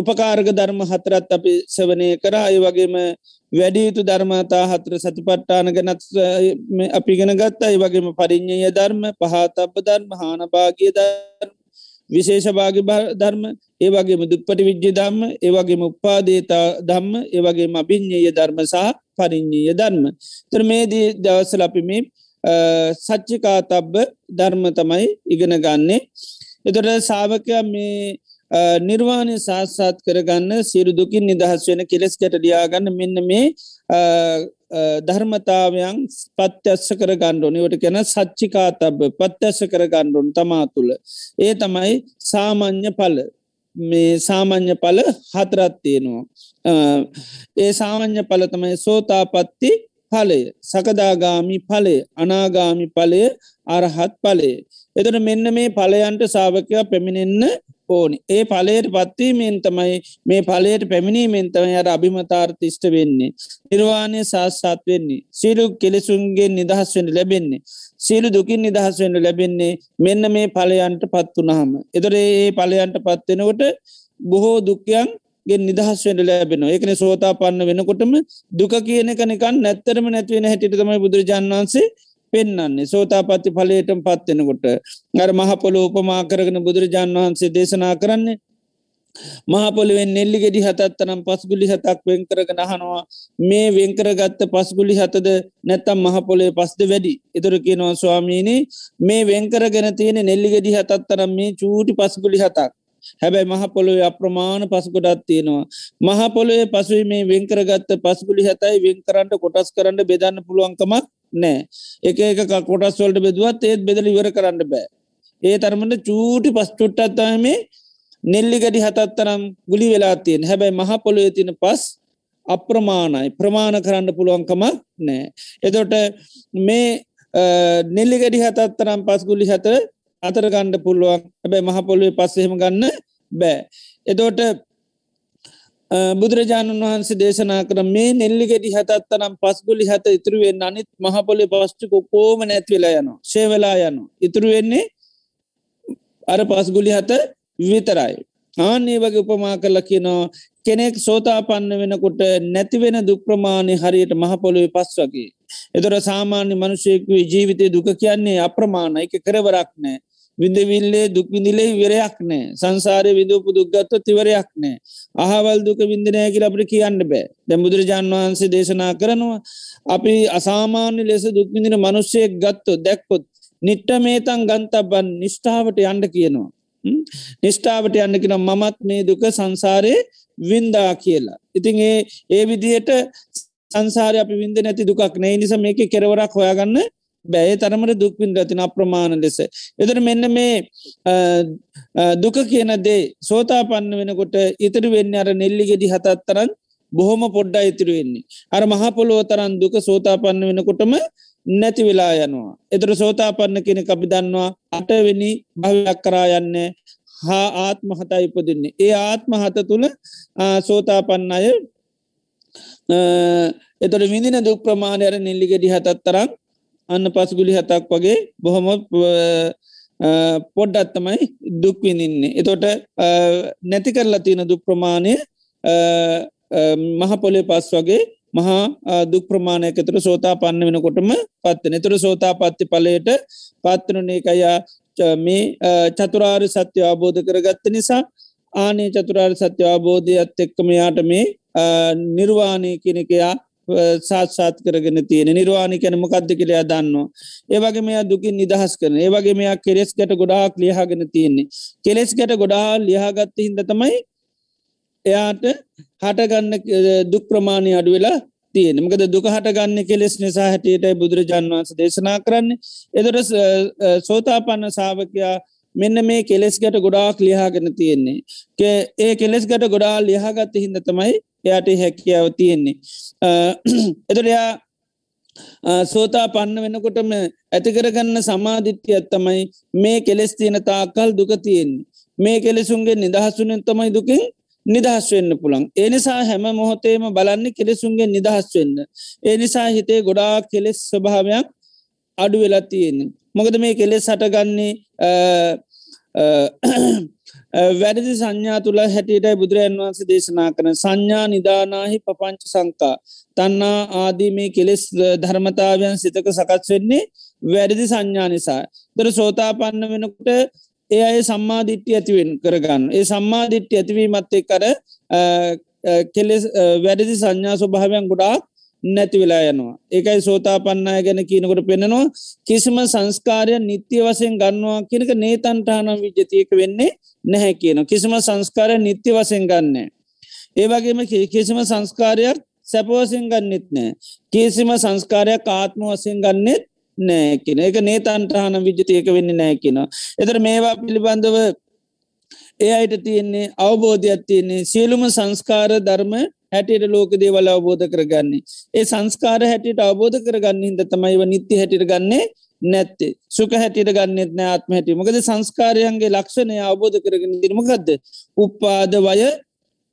උපකාරග ධර්ම හතරත් අපි සවනය කර. අය වගේම වැඩියුතු ධර්මතා හතර සතිපට්ටාන ගැනත් අපි ගෙන ගත්තා. ඒ වගේම පරිින්්ඥය ධර්ම පහතබ ධර්ම හානභාගිය ධර්ම විශේෂභාග ධර්ම ඒවගේම දුප්පටි විද්‍ය ධම්ම ඒවගේම උපාදේතා ධම්ම ඒවගේම අභිඤ්ඥය ධර්ම සහ පරිින්්ඥය ධර්ම. තර මේදී දවසල අපි මේ සච්චිකා තබ්බ ධර්ම තමයි ඉගෙන ගන්නේ. එතොට සාාවකය මේ නිර්වාණය සාස්සාත් කරගන්න සිරු දුකින් නිදහස් වෙන කෙලෙස් කැට ඩියාගන්න මෙන්න මේ ධර්මතාවයන් පත්‍යස්ස කර ගණ්ඩෝනිවට කෙන සච්චිකා තබ පත්‍යස්ස කර ගණ්ඩුන් තමා තුළ. ඒ තමයි සාමං්්‍ය පල මේ සාමං්්‍ය පල හතරත් තියෙනවා. ඒ සාමං්්‍ය පල තමයි සෝතාපත්ති පලය සකදාගාමි පලේ අනාගාමි පලය අරහත් පලේ එතට මෙන්න මේ පලයන්ට සාාවකයා පැමිණෙන්න ඕනි. ඒ පලයට පත්වීමෙන් තමයි මේ පලයට පැමිණීමෙන් තම යට අභිමතාර්තිෂ්ට වෙන්නේ. නිර්වාණය සාස්සාත් වෙන්නේ. සිරු කෙලෙසුන්ගේ නිදහස් වෙන ලැබෙන්නේ. සියලු දුකින් නිදහස් වෙන්න ලැබෙන්නේ මෙන්න මේ පලයන්ට පත්වනහම එතොර ඒ පලයන්ට පත්වෙනකොට බොහෝ දුක්කයන් ගෙන් නිදහස් වෙන්ට ලැබෙන එකන සෝතා පන්න වෙනකොටම දුක කියන කනිකන් නැත්තරම නැතිවෙන හැටිට තමයි බුදුරජාන් වන්සේ පෙන්න්නන්නේ සෝතාපත්ති පලයටම පත්වෙනකොට අර මහපොල උපමා කරගෙන බුදුරජාණන් වහන්සේ දේශනා කරන්නේ මහපොළුවෙන් නෙල්ලි ගෙඩි හතත්තරම් පස්ගුලි හතක් වෙන්කරගෙන අහනවා. මේ වෙන්කරගත්ත පස්ගුලි හතද නැත්තම් මහපොලේ පස්ද වැඩි? එතුර කියනවා ස්වාමීණී මේ වෙන්කරගෙන තියෙන නෙල්ලිගෙඩි හතත්තරම් මේ චූටි පස්ගුලි හතක්. හැබැයි මහපොළොවේ අප්‍රමාණ පසකොටත් තියෙනවා. මහපොළොවේ පසුයි මේ වෙන්කරගත්ත පස්ගුලි හතයි වෙන්කරන්ට කොටස් කරන්න බෙදන්න පුළුවන්කමක් නෑ. එක එක කොටස් වලට බෙදුවත් ඒත් බෙදල ඉවර කරන්න බෑ. ඒ තරමට චූටි පස් චුට්ටත්තම මේ නෙල්ලිගඩි හතත්තරම් ගුලි වෙලා තියෙන් හැබැයි මහපොළොය තින පස් අප්‍රමාණයි. ප්‍රමාණ කරන්න පුළුවන්කමක් නෑ. එදොට මේ නෙල්ලිගඩි හතත්තරම් පස්ගුලි හත අතර ගණ්ඩ පුළුවන්. හැබැයි මහපොළුවේ පස්සෙහෙම ගන්න බෑ. එදෝට බුදුරජාණන් වහන්සේ දේශනා කර මේ නෙල්ලිගෙඩි හතත්තරම් පස්ගුලි හත ඉතුරුවෙන් අනිත් මහපොලි පස්්ටික කෝම නැත්වෙලා යනවා ශේවෙලා යනු. ඉතුරුවෙන්නේ අර පස්ගුලි හත විතරයි. ආන්නේ වගේ උපමා කරල කියනවා කෙනෙක් සෝතාපන්න වෙනකොට නැතිවෙන දුප්‍රමාණය හරියට මහපොළුවේ පස් වගේ. එතොර සාමාන්‍ය මනුෂයකුවේ ජීවිතය දුක කියන්නේ අප්‍රමාණ එක කරවරක් නෑ විඳවිල්ලේ දුක් විඳිලේ විරයක් නෑ. සංසාරය විදූපු දුක්ගත්ව තිවරයක් නෑ. අහවල් දුක විින්දනයකි අපට කියන්න බෑ. දැ බුදුරජාන් වහන්සේ දේශනා කරනවා අපි අසාමාන්‍ය ලෙස දුක්විඳින මනුෂ්‍යයෙක් ගත්තො දැක්කොත් නිට්ට මේතන් ගන්තබන් නිෂ්ඨාවට යන්ඩ කියනවා. නිෂ්ඨාවට යන්නකින මමත් මේ දුක සංසාරය වින්දා කියලා. ඉතින් ඒ ඒ විදියට සංසාරය අපි විින්ද නැති දුකක් නෑ. නිසා මේක කෙරවරක් හොයාගන්න බැය තරමට දුක්විින් රතින අප්‍රමාණ ලෙස. එතර මෙන්න මේ දුක කියන දේ සෝතා පන්න වෙනකොට ඉතර වෙන්න අර නෙල්ලිගෙඩි හතත්තරන් බොහොම පොඩ්ඩා ඉතිරු වෙන්නේ. අර මහපොලොව තරන් දුක සෝතා පන්න වෙනකොටම නැති වෙලා යනවා. එතර සෝතා පන්න කෙනෙ අපි දන්නවා අටවෙනි භවයක් කරා යන්න හා ආත්ම හතා ඉපදින්නේ. ඒ ආත්ම හත තුළ සෝතා පන්න අය එතොට විදින දුක් ප්‍රමාණයර නෙල්ලිගෙඩි හතත් තරම් අන්න පසුගුලි හතක් වගේ බොහොම පොඩ්ඩත් තමයි දුක්විඳන්නේ. එතොට නැති කරලා තියෙන දුක් ප්‍රමාණය මහපොලේ පස් වගේ මහා දුක් ප්‍රමාණයකතුර සෝතා පන්න වෙනකොටම පත්වන එතුර සෝතා පත්ති පලයට පත්වනනේකයා මේ චතුරාර් සත්‍ය අවබෝධ කරගත්ත නිසා ආනේ චතුරාර් සත්‍ය අවබෝධයත් එක්කම යාට මේ නිර්වාණය කෙනෙකයා සාත්සාත් කරගෙන තියෙන නිර්වාණි කැන මොකක්ද කියලයා දන්නවා. ඒවගේ මෙයා දුකින් නිදහස් කරන ඒවගේ මෙයා කෙරෙස් ගැට ගොඩාක් ලියහගෙන තියෙන්නේ. කෙලෙස් ගැට ගොඩා ලියහගත්ත හිද තමයි එයාට හටගන්න දුක් ප්‍රමාණය අඩු වෙලා තියෙන මකද දුක හටගන්න කෙලෙස් නිසා හැටියට බුදුරජාන් වන්ස දේශනා කරන්න එදොට සෝතාපන්න සාාවකයා මෙන්න මේ කෙලෙස් ගැට ගොඩාක් ලියහගෙන තියෙන්නේ. ඒ කෙලෙස් ගැට ගොඩා ලියහගත්ත හිද තමයි එයාට හැකියාව තියෙන්නේ. එතරයා සෝතා පන්න වෙනකොටම ඇතිකරගන්න සමාධිත්‍යයත් තමයි මේ කෙලෙස් තියෙන තාකල් දුක තියෙන්නේ. මේ කෙලෙසුන්ගේ නිදහස්සුනෙන් තමයි දුකින් නිදහස් වෙන්න පුළන් ඒනිසා හැම මොහොතේම බලන්න කෙලෙසුන්ගේ නිදහස් වෙන්න. ඒනිසා හිතේ ගොඩා කෙලෙස් ස්වභාවයක් අඩු වෙලා තියෙන්නේ. මොකද මේ කෙලෙස් හටගන්නේ? වැරදි සංඥා තුළ හැටියටයි බුදුරජන් වහන්ස දේශනා කන සංඥා නිධානාහි පපංච සංකා. තන්නා ආදී මේ කෙලෙස් ධර්මතාවයන් සිතක සකස් වෙන්නේ වැරදි සංඥා නිසා. තර සෝතාපන්න වෙනකොට ඒ අය සම්මාධිට්්‍ය ඇතිවෙන් කරගන්න. ඒ සම්මාධිට්්‍ය ඇතිවීමත් එක් කර කෙලෙස් වැඩදි සංඥා ස්වභාවයන් ගොඩාක් නැති වෙලා යනවා. ඒකයි සෝතාපන්නය ගැන කියනකොට පෙනෙනවා කිසිම සංස්කාරය නිත්‍ය වසයෙන් ගන්නවා කියනක නේතන්ටානම් විජ්ජතියක වෙන්නේ නැහැ කියන කිසිම සංස්කාරය නිත්‍ය වසයෙන් ගන්න. ඒවගේම කිසිම සංස්කාරයක් සැපවසෙන් ගන්නෙත් නෑ. කිසිම සංස්කාරයක් ආත්ම වසයෙන් ගන්නෙත් නෑ කියෙන එක නේතන්ටහන විජ්ජතියක වෙන්න නෑ කියන එතර මේවා පිළිබඳව ඒ අයට තියෙන්නේ අවබෝධයක් තියන්නේ සියලුම සංස්කාර ධර්ම හැටියට ලෝක දේවල අවබෝධ කරගන්නේ. ඒ සංස්කාර හැටියට අවබෝධ කරගන්න හිද තමයිව නිත්‍ය හැටිට ගන්නේ නැත්තේ. සුක හැටියට ගන්නෙත් නෑ ආත්ම හැටි මොකද සංස්කාරයන්ගේ ලක්ෂණය අවබෝධ කරගෙන දිරමකක්ද උපාද වය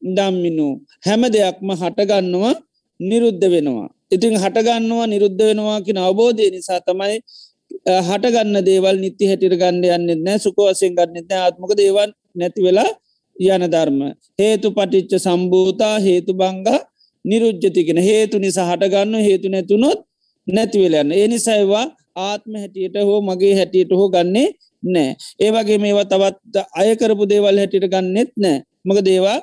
දම්මිනු. හැම දෙයක්ම හටගන්නවා නිරුද්ධ වෙනවා. ඉතින් හටගන්නවා නිරුද්ධ වෙනවා කියෙන අවබෝධය නිසා තමයි හටගන්න දේවල් නිති හැටිට ගන්න යන්නෙත් නෑ සුක වසයෙන් ගන්නෙත් ආත්මක දේවන් නැති වෙලා යන ධර්ම. හේතු පටිච්ච සම්භූතා හේතු බංගා නිරුද්ධතිගෙන හේතු නිසා හටගන්න හේතු නැතුනොත් නැතිවෙලන්න ඒ නිසයිවා ආත්ම හැටියට හෝ මගේ හැටියට හෝ ගන්නේ නෑ. ඒවගේ මේවා තවත් අයකරපු දේවල් හැටියට ගන්නෙත් නෑ. මක දේවා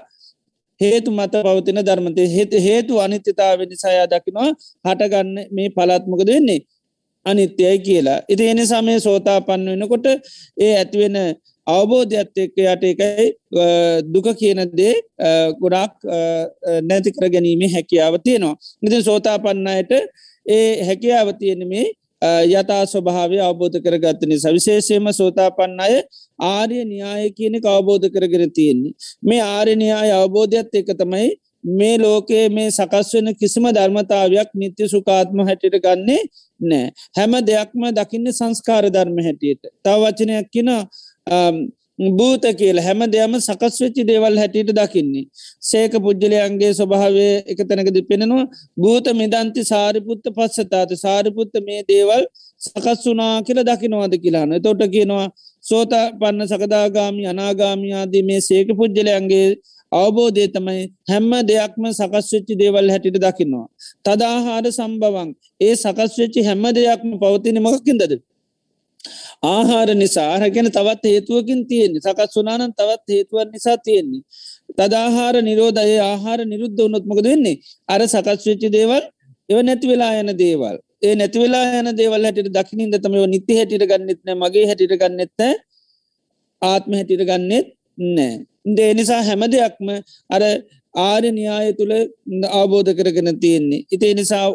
හේතු මත පවතින ධර්මතය හේතු හේතු අනිත්‍යතාව නිසායා දකිනවා හටගන්න මේ පලාත්මක දෙන්නේ අනිත්‍යයි කියලා. ඉති එනි සමය සෝතා පන්න වෙනකොට ඒ ඇතිවෙන අවබෝධයක්ත් එක්ක යට එකයි දුක කියන දේ ගොඩක් නැති කර ගැනීමේ හැකියාව තියෙනවා. ඉතින් සෝතා පන්නයට ඒ හැකියාව තියෙන මේ යතා ස්වභාවය අවබෝධ කරගත්තන සවිශේෂයම සෝතාපන්න අය ආර්ය න්‍යාය කියන අවබෝධ කරගෙන තියෙන්නේ. මේ ආර්ය න්‍යාය අවබෝධයක්ත් එක තමයි මේ ලෝකයේ මේ සකස් වෙන කිසිම ධර්මතාවයක් නිත්‍ය සුකාත්ම හැටිට ගන්නේ නෑ හැම දෙයක්ම දකින්න සංස්කාර ධර්ම හැටියට. තව වචනයක් කින භූත කියල හැම දෙයම සකස් වෙච්චි දේවල් හැටියට දකින්නේ. සේක පුද්ජලයන්ගේ ස්වභාවය එක තැනකද පෙනෙනවා භූත මිදන්ති සාරිපුත්ත පස්සතාත සාරිපුත්ත මේ දේවල් සකස් වනා කියල දකිනවාද කියලාන තොට කියනවා සෝත පන්න සකදාගාමි අනාගාමියාදී මේ සේක පුද්ජලයන්ගේ අවබෝධය තමයි හැම්ම දෙයක්ම සකස් වෙච්චි දේවල් හැටිට දකිනවා. තදාහාර සම්බවන් ඒ සකස් වෙච්චි හැම්ම දෙයක්ම පවතින මකින්දද. ආහාර නිසා ආරගෙන තවත් හේතුවකින් තියෙන්නේ සකස් වනානන් තවත් හේතුවන් නිසා තියෙන්නේ. තදාහාර නිරෝධය ආහාර නිරුද්ධ වනොත්මකද වෙන්නේ අර සකස් වෙච්චි දේවල් එව නැති වෙලා යන දේවල් ඒ නැතිවෙලා යන දේවල් හැටිට දකිනින්ද තම නිති හැටිට ගන්නෙත්න මගේ හැටිට ගන්නෙත්ත ආත්ම හැටිට ගන්නෙත් නෑ. දේ නිසා හැම දෙයක්ම අර ආර්ය න්‍යාය තුළ අවබෝධ කරගෙන තියෙන්නේ. ඉතිේ නිසා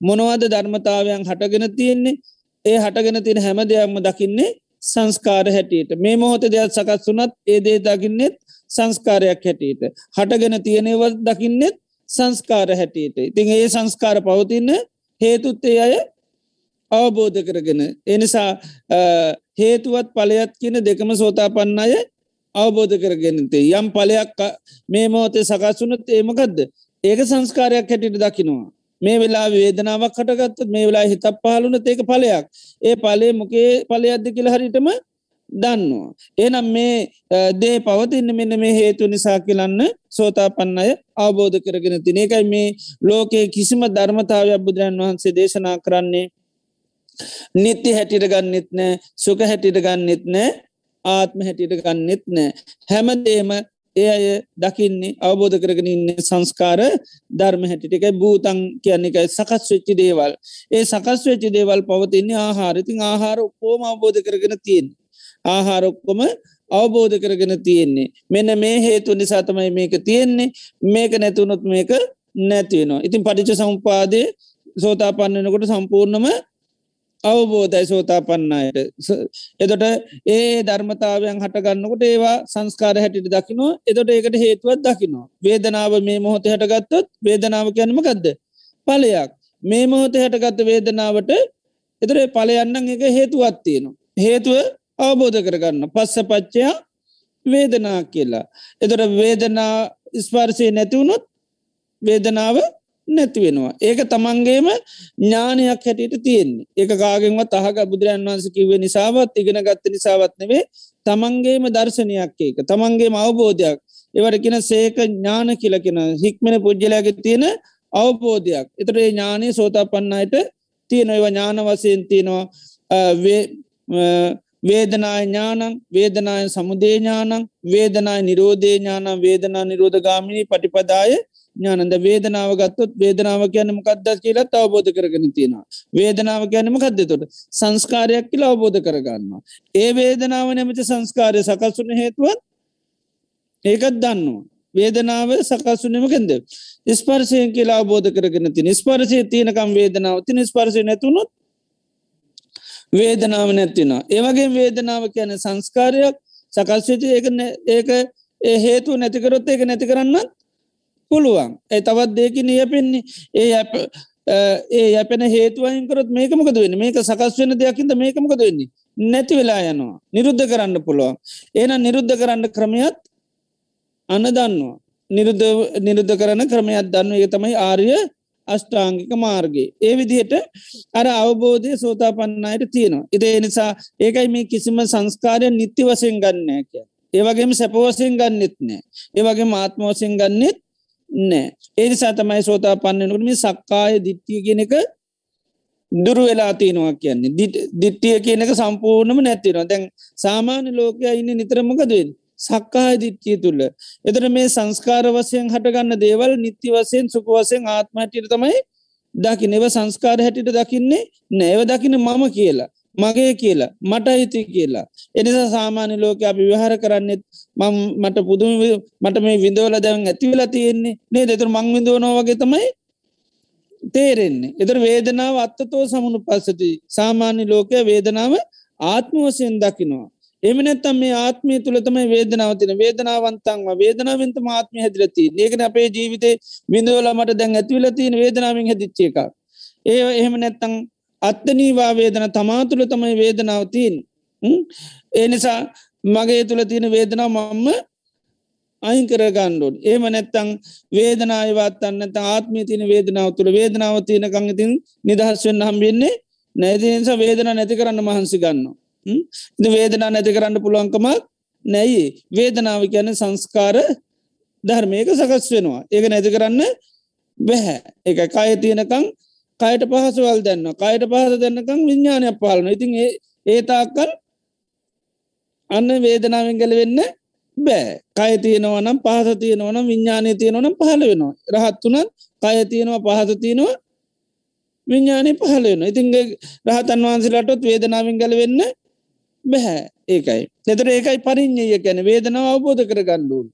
මොනවද ධර්මතාවයන් හටගෙන තියෙන්නේ ඒ හටගෙන තියෙන හැම දෙයක්ම දකින්නේ සංස්කාර හැටියට. මේ මොහොත දෙයක් සකස් වනත් ඒ දේ දකින්නෙත් සංස්කාරයක් හැටියට. හටගෙන තියෙනවල් දකින්නෙත් සංස්කාර හැටියට. ඉතින් ඒ සංස්කාර පවතින්න හේතුත්තේ අය අවබෝධ කරගෙන. එනිසා හේතුවත් පලයත් කියන දෙකම සෝතා පන්න අය අවබෝධ කරගෙනතේ යම් පලයක් මේ මෝතේ සකස්වනත් ඒමකක්ද ඒක සංස්කාරයක් හැටිට දකිනවා. මේ වෙලා වේදනාවක් කටගත්ත මේ වෙලා හිතක් පහලුන ඒක පලයක් ඒ පලේ මොකේ පලයක්ද කියල හරිටම දන්නවා. එනම් මේ දේ පවතින්න මෙන්න මේ හේතු නිසා කියලන්න සෝතා පන්නය අවබෝධ කරගෙන තින. එකයි මේ ලෝකයේ කිසිම ධර්මතාවයක් බුදුරන් වහන්සේ දේශනා කරන්නේ. නිත්‍ය හැටිට ගන්නෙත් නෑ සුක හැටිට ගන්නෙත් නෑ ආත්ම හැටිට ගන්නෙත් නෑ. හැමදේම ඒ අය දකින්නේ අවබෝධ කරගෙන ඉන්න සංස්කාර ධර්ම හැටිටකයි භූතන් කියන්නේ එකයි සකස් වෙච්චි දේවල්. ඒ සකස් වෙච්චි දේවල් පවතින්නේ ආහාරතින් ආහාර ඔක්කෝම අවබෝධ කරගෙන තියෙන් ආහාරොක්කොම අවබෝධ කරගෙන තියෙන්නේ. මෙන්න මේ හේතු නිසා තමයි මේක තියෙන්නේ. මේක නැතුනොත් මේක නැතිවෙනවා ඉතින් පටිච සම්පාදය සෝතා පන්නනකොට සම්පූර්ණම අවබෝධයි සෝතා පන්නයට එතොට ඒ ධර්මතාවයන් හටගන්නකොට ඒවා සංස්කාර හැටිට දකිනවා. එතොට ඒකට හේතුවත් දකිනවා. වේදනාව මේ මොහොත හටගත්තොත් වේදනාව කියන්නම ගදද පලයක් මේ මොහොත හටගත්ත වේදනාවට එතර පලයන්නන් එක හේතුවත් තියෙනවා. හේතුව අවබෝධ කරගන්න. පස්ස පච්චයා වේදනා කියලා. එතොට වේදනා ස්පාර්සය නැතිවුණොත් වේදනාව නැති වෙනවා. ඒක තමන්ගේම ඥානයක් හැටියට තියෙන්නේ. ඒක කාගෙන්වත් අහක බුදුරන් වන්ස කිව නිසාවත් ඉගෙන ගත්ත නිසාවත් නෙවේ තමන්ගේම දර්ශනයක් ඒක. තමන්ගේ අවබෝධයක්. එවරකින සේක ඥාන කියලකෙන හික්මෙන පුද්ජලයාගේ තියෙන අවබෝධයක්. එතට ඒ ඥානය සෝතා පන්නයට තියෙන ඒව ඥාන වසයෙන් තියෙනවා. වේදනාය ඥානං වේදනාය සමුදේඥානං වේදනාය නිරෝධේ ඥානම් වේදනා නිරෝධගාමිණී පටිපදාය ඥානන්ද වේදනාව ගත්තොත් වේදනාව කියන්න මොකක්දස් කියලත් අවබෝධ කරගෙන තියෙනවා. වේදනාව කියන්නම කක්දතොට සංස්කාරයක් කියලා අවබෝධ කරගන්නවා. ඒ වේදනාව නැමති සංස්කාරය සකස්වන හේතුවත් ඒකත් දන්නවා. වේදනාව සකස්සුනමකෙන්ද ස්පර්සයෙන් කියලා අවබෝධ කරගෙන ති ස්පර්සය තියනකම් වේදනාව ති ස්පර්සය නැතුනොත් වේදනාව නැතිනවා ඒවගේ වේදනාව කියන සංස්කාරයක් සකස්වච ඒක ඒක හේතු නැතිකරොත් ඒක නැති කරන්නත් පුළුවන්. ඇ තවත් දෙකින් යපෙන්නේ ඒ ඒ යැපෙන හේතුවයින්කරත් මේකමකද වෙන්න? මේක සකස් වෙන දෙයක්කින්ද මේකමකද වෙන්නේ? නැති වෙලා යනවා. නිරුද්ධ කරන්න පුළුවන්. ඒන නිරුද්ධ කරන්න ක්‍රමයත් අන්න දන්නවා නිරුද්ධ නිරුද්ධ කරන ක්‍රමයක් දන්න ඒ තමයි ආර්ය අෂ්ටාංගික මාර්ගගේ ඒ විදිහට අර අවබෝධය සෝතා පන්නයට තියෙනවා ඉතිේ නිසා ඒකයි මේ කිසිම සංස්කාරය නිත්‍ය වසයෙන් ගන්නෑ කිය ඒවගේම සැපවසයෙන් ගන්නෙත් නෑ ඒවගේ මාත්මෝසයෙන් ගන්නෙත් නෑ. ඒනිසා තමයි සෝතා පන්නනකට මේ සක්කාය දිට්ටිය කියන එක දුරු වෙලා තියෙනවා කියන්නේ. දිට්ටිය කියන එක සම්පූර්ණම නැතිනවා දැන් සාමාන්‍ය ලෝකය ඉන්න නිතරමකදවෙන් සක්කාය දිට්ටිය තුළ එතට මේ සංස්කාර වසයෙන් හටගන්න දේවල් නිත්‍ය වසයෙන් සුප වසයෙන් ආත්මටට තමයි දකි නෙව සංස්කාර හැටිට දකින්නේ නෑව දකින මම කියලා. මගේ කියලා මට අයිති කියලා. එනිසා සාමාන්‍ය ලෝක අපි විහාර කරන්නෙත් මම මට පුදුම මට මේ විඳවල දැන් ඇතිවෙලා තියෙන්නේ නේ දෙතුර මං විඳුවනෝ වගේ තමයි තේරෙන්නේ. එතර වේදනාව අත්තතෝ සමුණු පස්සති සාමාන්‍ය ලෝකය වේදනාව ආත්ම වසයෙන් දකිනවා. එම නැත්තම් මේ ආත්මය තුළ තමයි වේදනාවතින වේදනාවන්තන්ව වේදනාවන්ත ආත්මය හැදිලති ඒකන අපේ ජීවිතේ බිඳවල මට දැන් ඇතිවලතින වේදනාවෙන් හැදිච්චේ එක ඒ එහෙම නැත්තං අත්තනීවා වේදන තමා තුළ තමයි වේදනාවතින් ඒ නිසා මගේ තුළ තියෙන වේදනා මම්ම අයින් කරගණ්ඩුවන් ඒම නැත්තං වේදනායවත්තන්න ආත්මී තින වේදනාව තුළ වේදනාව තියන කංගතින් නිදහස්වෙන් හම්බෙන්නේ නැතිනිසා වේදනා නැති කරන්න මහන්සි ගන්න වේදනා නැති කරන්න පුළුවන්කමක් නැයි. වේදනාව කියන සංස්කාර ධර්මයක සකස් වෙනවා. ඒක නැති කරන්න බැහැ එක කය තියෙනකං කයට පහසවල් දෙන්න කයට පහස දෙන්නකං විඤ්ඥානයක් පාලන ඉතින් ඒතාකල් අන්න වේදනාවෙන් ගැලවෙන්න බෑ. කය තියෙනවනම් පහස තියෙනවනම් විඤ්ඥානය තියෙනවනම් පහල වෙනවා. රහත් වනත් කය තියෙනවා පහස තියෙනවා විඤ්ඥානය පහල වෙන ඉතින් රහතන් වහන්සේලටත් වේදනාවෙන් ගැලවෙන්න බැහැ ඒකයි. එතර ඒකයි පරිින්්ඥය කැන වේදනාව අවබෝධ කර ගණ්ඩුවන්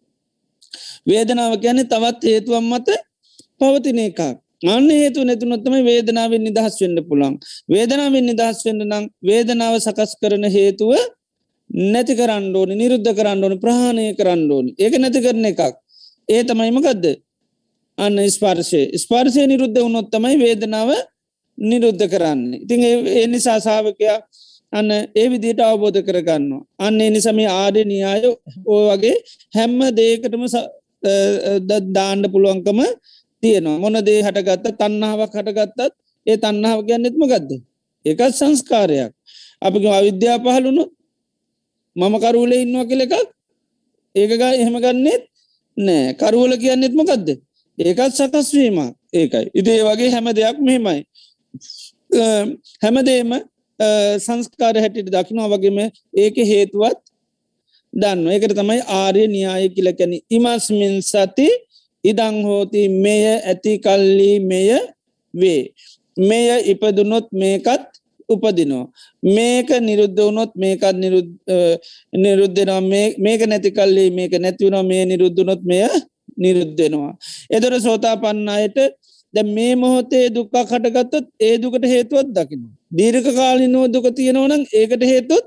වේදනාව ගැන තවත් හේතුවම් මත පවතින එකක්. අන්න හේතු නැතුනොත්තම වේදනාවෙන් නිදහස් වෙන්න පුළන් වේදනාවෙන් නිදහස් වෙන්න නම් වේදනාව සකස් කරන හේතුව නැති කරන්න ඕනි නිරුද්ධ කරන්න ඕනි ප්‍රහණය කරන්න ඕනි. ඒක නැති කරන එකක්. ඒ තමයිමකදද අන්න ස්පාර්ශය. ස්පාර්ශය නිරුද්ධ වුණොත්තමයි වේදනාව නිරුද්ධ කරන්න. ඉතින් ඒ නිසා සාාවකයා අන්න ඒ විදියට අවබෝධ කරගන්න අන්න එනිසම ආඩ නියාය ඕ වගේ හැම්ම දේකටම දාණ්ඩ පුළුවන්කම තියෙනවා. මොන දේ හටගත්ත තන්නාවක් හටගත්තත් ඒ තන්නාව ගැන්නෙත්ම ගත්ද එකත් සංස්කාරයක්. අපි අවිද්‍යා පහලුණු මම කරුවල ඉන්නවා කෙල එකක් ඒකගා එහෙම ගන්නෙත් නෑ. කරුවල කියන්නෙත්ම ගදද ඒකත් සකස්වීම ඒකයි. ඉදේ වගේ හැම දෙයක් මෙහෙමයි. හැමදේම සංස්කාර හැටිට දකිනවා වගේම ඒක හේතුවත් දන්න ඒකට තමයි ආර්ය න්‍යාය කියලකැන ඉමස්මින් සති ඉදං හෝති මෙය ඇති කල්ලි මෙය වේ. මෙය ඉපදුනොත් මේකත් උපදිනවා මේක නිරුද්ධ වුණොත් මේකත් නිරුද්ධනවා මේක නැති කල්ලි මේක නැතිවුණවා මේ නිරුද්ධනොත් මෙය නිරුද්ධෙනවා එදොර සෝතා පන්නයට ද මේ මොහොතේ දුක්කා කටගත්තත් ඒ දුකට හේතුවත් දකින දීර්ක කාලිනෝ දුක තියෙනවනම් ඒකට හේතුත්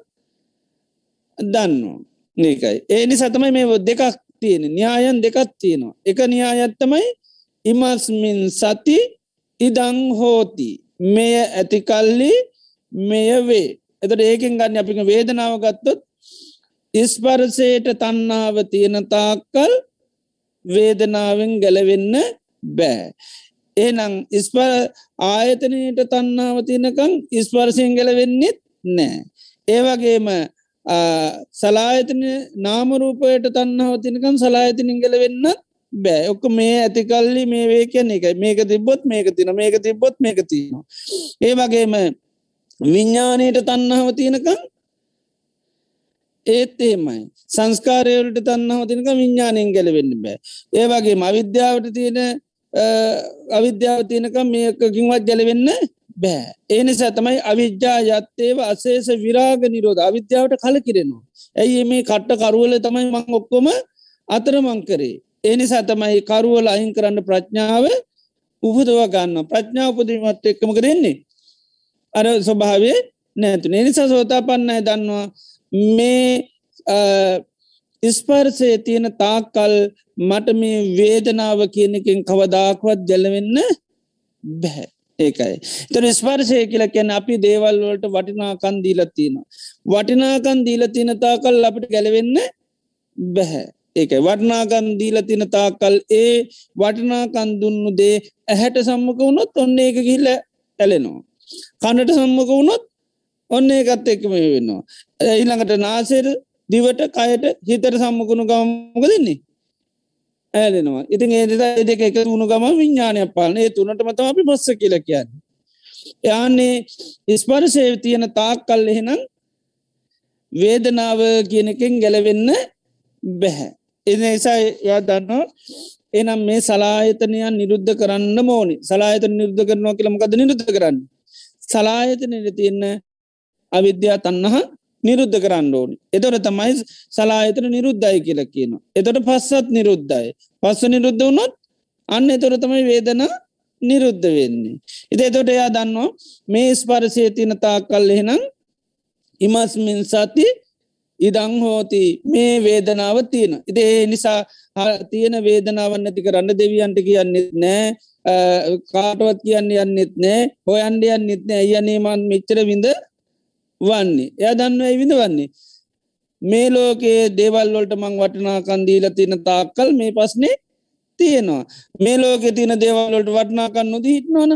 දන්න ඒකයි ඒනි සතමයි මේ දෙකක් තියෙන. න්‍යායන් දෙකත් තියෙනවා. එක න්‍යායත්තමයි ඉමස්මින් සති ඉදං හෝති මෙය ඇතිකල්ලි මෙය වේ. එතට ඒකෙන් ගන්න අපික වේදනාව ගත්තොත් ඉස්පරසයට තන්නාව තියෙනතාකල් වේදනාවෙන් ගැලවෙන්න බෑ. ඒනං ඉස්ප ආයතනයට තන්නාව තියනකං ඉස්පර්සයෙන් ගැලවෙන්නෙත් නෑ. ඒවගේම සලායතන නාමරූපයට තන්නාව තිනකම් සලායතනින් ගැලවෙන්න බෑ ඔක්ක මේ ඇතිකල්ලි මේ වේ කියන එකයි මේක තිබොත් මේක තින මේක තිබොත් මේක තියනවා ඒ වගේම විඤ්ඥානයට තන්නාව තියෙනකං ඒත් එහෙමයි සංස්කාරයවලට තන්නාව තිනක විඤ්ඥානයෙන් ගැලවෙන්න බෑ ඒවගේ අවිද්‍යාවට තියෙන අවිද්‍යාව තියනකම් මේකකින්වත් ගැලවෙන්න බෑ. ඒනිසා තමයි අවිද්‍යා යත්තේව අසේස විරාග නිරෝධ. අවිද්‍යාවට කල කිරෙනවා ඇයි මේ කට්ට කරුවල තමයි මං ඔක්කොම අතරමං කරේ. ඒනිසා තමයි කරුවල අයින් කරන්න ප්‍රඥාව උපදව ගන්න ප්‍රඥාව උපදීමත් එක්කම කරෙන්නේ අර ස්වභාවේ නැතු නිනිසා සෝතා පන්නයි දන්නවා මේ ඉස්පර්සය තියෙන තාකල් මට මේ වේදනාව කියනකින් කවදාකුවත් ගැලවෙන්න බැහැ. ඒකයි. තර ස්පර්ශය කියල කැන අපි දේවල් වලට වටිනාකන් දීලත්තිනවා වටිනාකන් දීලතින තාකල් අපිට ගැලවෙන්න බැහැ. ඒක වටනාකන් දීලතින තාකල් ඒ වටනාකන් දුන්නු දේ ඇහැට සම්මක වුණොත් ඔන්න එක ගිල්ල ඇලෙනවා. කණට සම්මක වුණොත් ඔන්න ඒකත් එක්ම වෙන්නවා ඊළඟට නාසේර දිවට කයට හිතර සම්මකුණු ගමක දෙන්නේ ඇලෙනවා. ඉතින් ඒ දෙක එක තුුණු ගම විඤ්ඥානය පාලන. ඒ තුනට මත අපි පස්ස කියල කියන්න. යන්නේ ඉස්පරසය තියෙන තාක් කල් එහෙනම් වේදනාව කියනකින් ගැලවෙන්න බැහැ. එ නිසා යා දන්නවා එනම් මේ සලායතනයන් නිරුද්ධ කරන්න මෝනි සලායත නිරුද්ධ කරනවා කියලමකද නිරුද්ධ කරන්න? සලායතනයට තියන්න අවිද්‍යා තන්නහා නිරුද්ධ කරන්න ඕනි. එතොට තමයි සලායතන නිරුද්ධයි කියල කියන එතොට පස්සත් නිරුද්ධයි. පස්ස නිරුද්ධ වුණොත් අන්න එතොර තමයි වේදන නිරුද්ධ වෙන්නේ. ඉති තොට එයා දන්නවා මේ ස්පරසය තින තා කල් එහෙනම් ඉමස්මින් සති ඉදං හෝති. මේ වේදනාව තියෙන. ඉති ඒ නිසා තියෙන වේදනාවන්න ඇති කරන්න දෙවියන්ට කියන්නෙත් නෑ. කාටවත් කියන්න යන්නෙත් නෑ. හොයන්ඩ යන්නෙත් නෑ. යනේමන් මෙච්චර විඳ වන්නේ. එය දන්න ඇයි විඳ වන්නේ. මේ ලෝකයේ දේවල්වලට මං වටනා කන්දීල තින තාක්කල් මේ පස්නේ තියෙනවා. මේ ලෝකෙ තියන දේවල්වලට වටනාකන්න නොද හිටනවන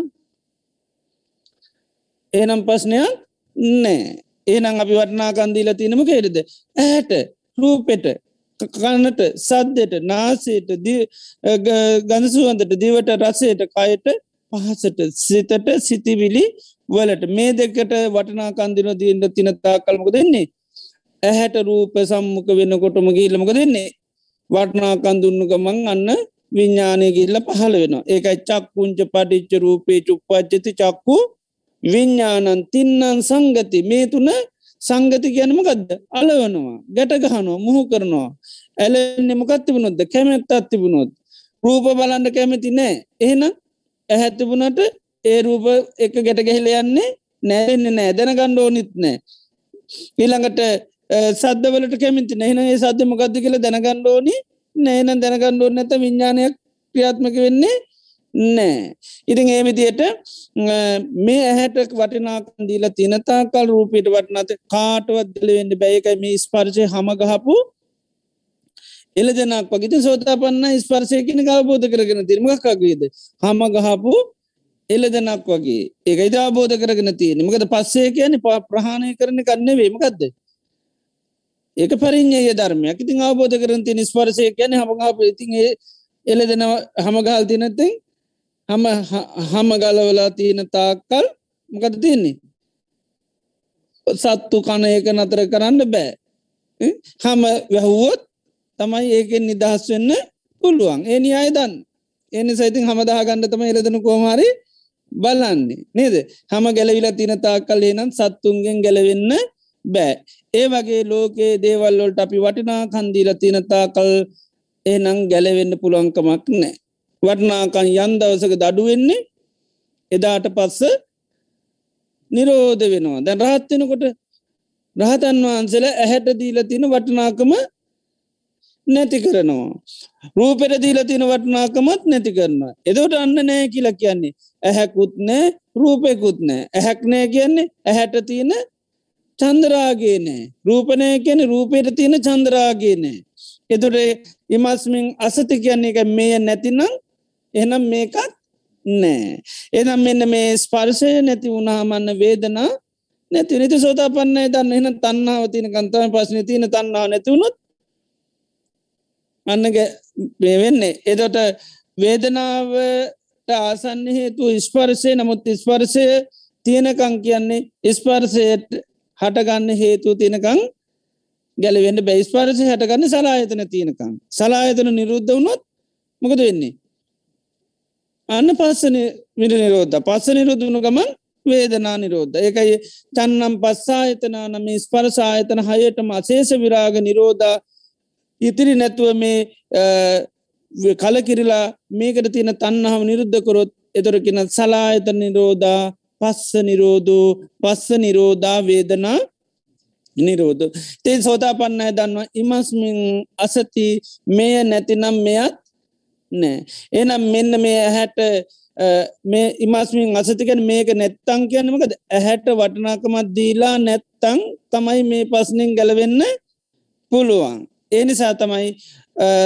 ඒනම් පස්නයක් නෑ ඒනම් අපි වටනාකන්දීල තිනම කේරද ඇහැට රූපෙට කන්නට සද්දෙට නාසේට ගඳසුවන්දට දිවට රසයට කයට පහසට සිතට සිතිවිලි වලට. මේ දෙකට වටනාකන්දින දීන්ට තිනතා කල්මක දෙන්නේ ඇහැට රූප සම්මුක වෙනකොටම ගීල්ලමක දෙන්නේ වටනාකන්දුන්නු ගමන් අන්න විඤ්ඥානය ගිල්ල පහළ වෙන ඒකයි චක්කුංච පටිච්ච රූපේ චුප්පච්චති චක්කු විඤ්ඥානන් තින්නන් සංගති. මේ තුන සංගති ගැනම ගදද අලවනවා ගැටගහනවා මුහු කරනවා. ඇලෙන්නේ මොකත් තිබුණොත්ද? කැමැත් අත් තිබුණොත්. රූප බලන්න කැමති නෑ. එහෙන ඇහැත්තිබුණට ඒ රූප එක ගැට ගැහිල යන්නේ නෑරෙන්නේ නෑ දැන ගණ්ඩ ඕනිත් නෑ. ඊළඟට සද්ධවලට කැමිති නැහින ඒ සද්ධ මොකක්ද කියල දැනගණ්ඩ ඕනි නෑන දැනගණ්ඩ ඕන නැත විඤ්ඥානයක් ක්‍රියාත්මක වෙන්නේ නෑ. ඉතින් ඒ විදියට මේ ඇහැට වටිනාකන් දීලා තිනතාකල් රූපීට වටනත කාටවත් දලවෙන්න බැයකයි මේ ස්පර්ශය හමගහපු එල දෙනක් වගේත සෝතා පන්න ස්පර්ශය කියන අවබෝධ කරගෙන තිරමක්කක්වේද හමගහපු එල දෙනක් වගේ. ඒක ඉතාබෝධ කරගෙන තියෙන මකද පස්සේ කියන පා ප්‍රහණය කරන කන්න වේමකක්ද ඒක පරිින්්ඥය ධර්මයක්. ඉතින් අවබෝධ කරන ති ස්පර්සය කියන හමගාප ඉතින් එල දෙන හමගාල් තිනත්තෙන් හම හම ගලවලා තියෙන තාක්කල් මොකද තියන්නේ? සත්තු කණ එක නතර කරන්න බෑ. හම? වැැහුවොත් තමයි ඒකෙන් නිදහස් වෙන්න පුළුවන්. ඒ නියාය දන්න. එනි සයිතින් හමදාගණ්ඩ තම එලදන කෝමාරි බලන්නේ. නේද? හම ගැලවිලා තින තාකල් එනම් සත්තුන්ගෙන් ගැලවෙන්න බෑ. ඒ වගේ ලෝකයේ දේවල්ලොල්ට අපි වටිනා කන්දීල තිනතා කල් එනං ගැලවෙන්න පුළුවන්කමක් නෑ වටනාකන් යන් දවසක දඩුවෙන්නේ එදාට පස්ස නිරෝධ වෙනවා. දැන් රහත්වෙනකොට රහතන් වහන්සේල ඇහැට දීල තින වටනාකම නැති කරනවා. රූපෙට දීල තින වටනාකමත් නැති කරන්න. එදවට අන්න නෑ කියල කියන්නේ. ඇහැකුත් නෑ රූපෙකුත් නෑ. ඇහැක් නෑ කියන්නේ ඇහැට තියෙන චන්දරාගේ නෑ. රූපනය කියන රූපයට තියෙන චන්දරාගේ නෑ. එතුට ඉමස්මින් අසති කියන්නේ එක මේ නැතිනම් එනම් මේකත් නෑ. එනම් මෙන්න මේ ස්පර්ශය නැති වුණහමන්න වේදනා නැති නිති සෝතා පන්නේ දන්න එන තන්නාව තින කන්තම පස්න තියන තන්නාව නැතිවුණොත් අන්න වෙන්නේ. එදොට වේදනාවට ආසන්න හේතු ස්පර්සය නමුත් ස්පර්සය තියෙනකං කියන්නේ ස්පර්සයට හටගන්න හේතු තියෙනකං ගැලවෙන්ට බැයිස්පර්සය හටගන්න සලායතන තියෙනකං සලායතන නිරුද්ධ වුණොත් මොකද වෙන්නේ? අන්න පස්සන මිට නිරෝධ. පස්ස නිරුද්ධුණු ගමන් වේදනා නිරෝධ. ඒකයි චන්නම් පස්සායතනා නම ස්පරසායතන හයටම අසේෂ විරාග නිරෝධා ඉතිරි නැතුව මේ කලකිරිලා මේකට තියෙන තන්නහම නිරුද්ධ කොරොත් එතොරකින සලායත නිරෝධා පස්ස නිරෝධූ පස්ස නිරෝධා වේදනා නිරෝධ. තේ සෝතා පන්නය දන්නවා ඉමස්මින් අසති මෙය නැතිනම් මෙයත් නෑ. එනම් මෙන්න මේ ඇහැට මේ ඉමස්මින් අසතිකන මේක නැත්තං කියනමකද ඇහැට වටනාකමත් දීලා නැත්තං තමයි මේ පස්නින් ගැලවෙන්න පුළුවන්. ඒ නිසා තමයි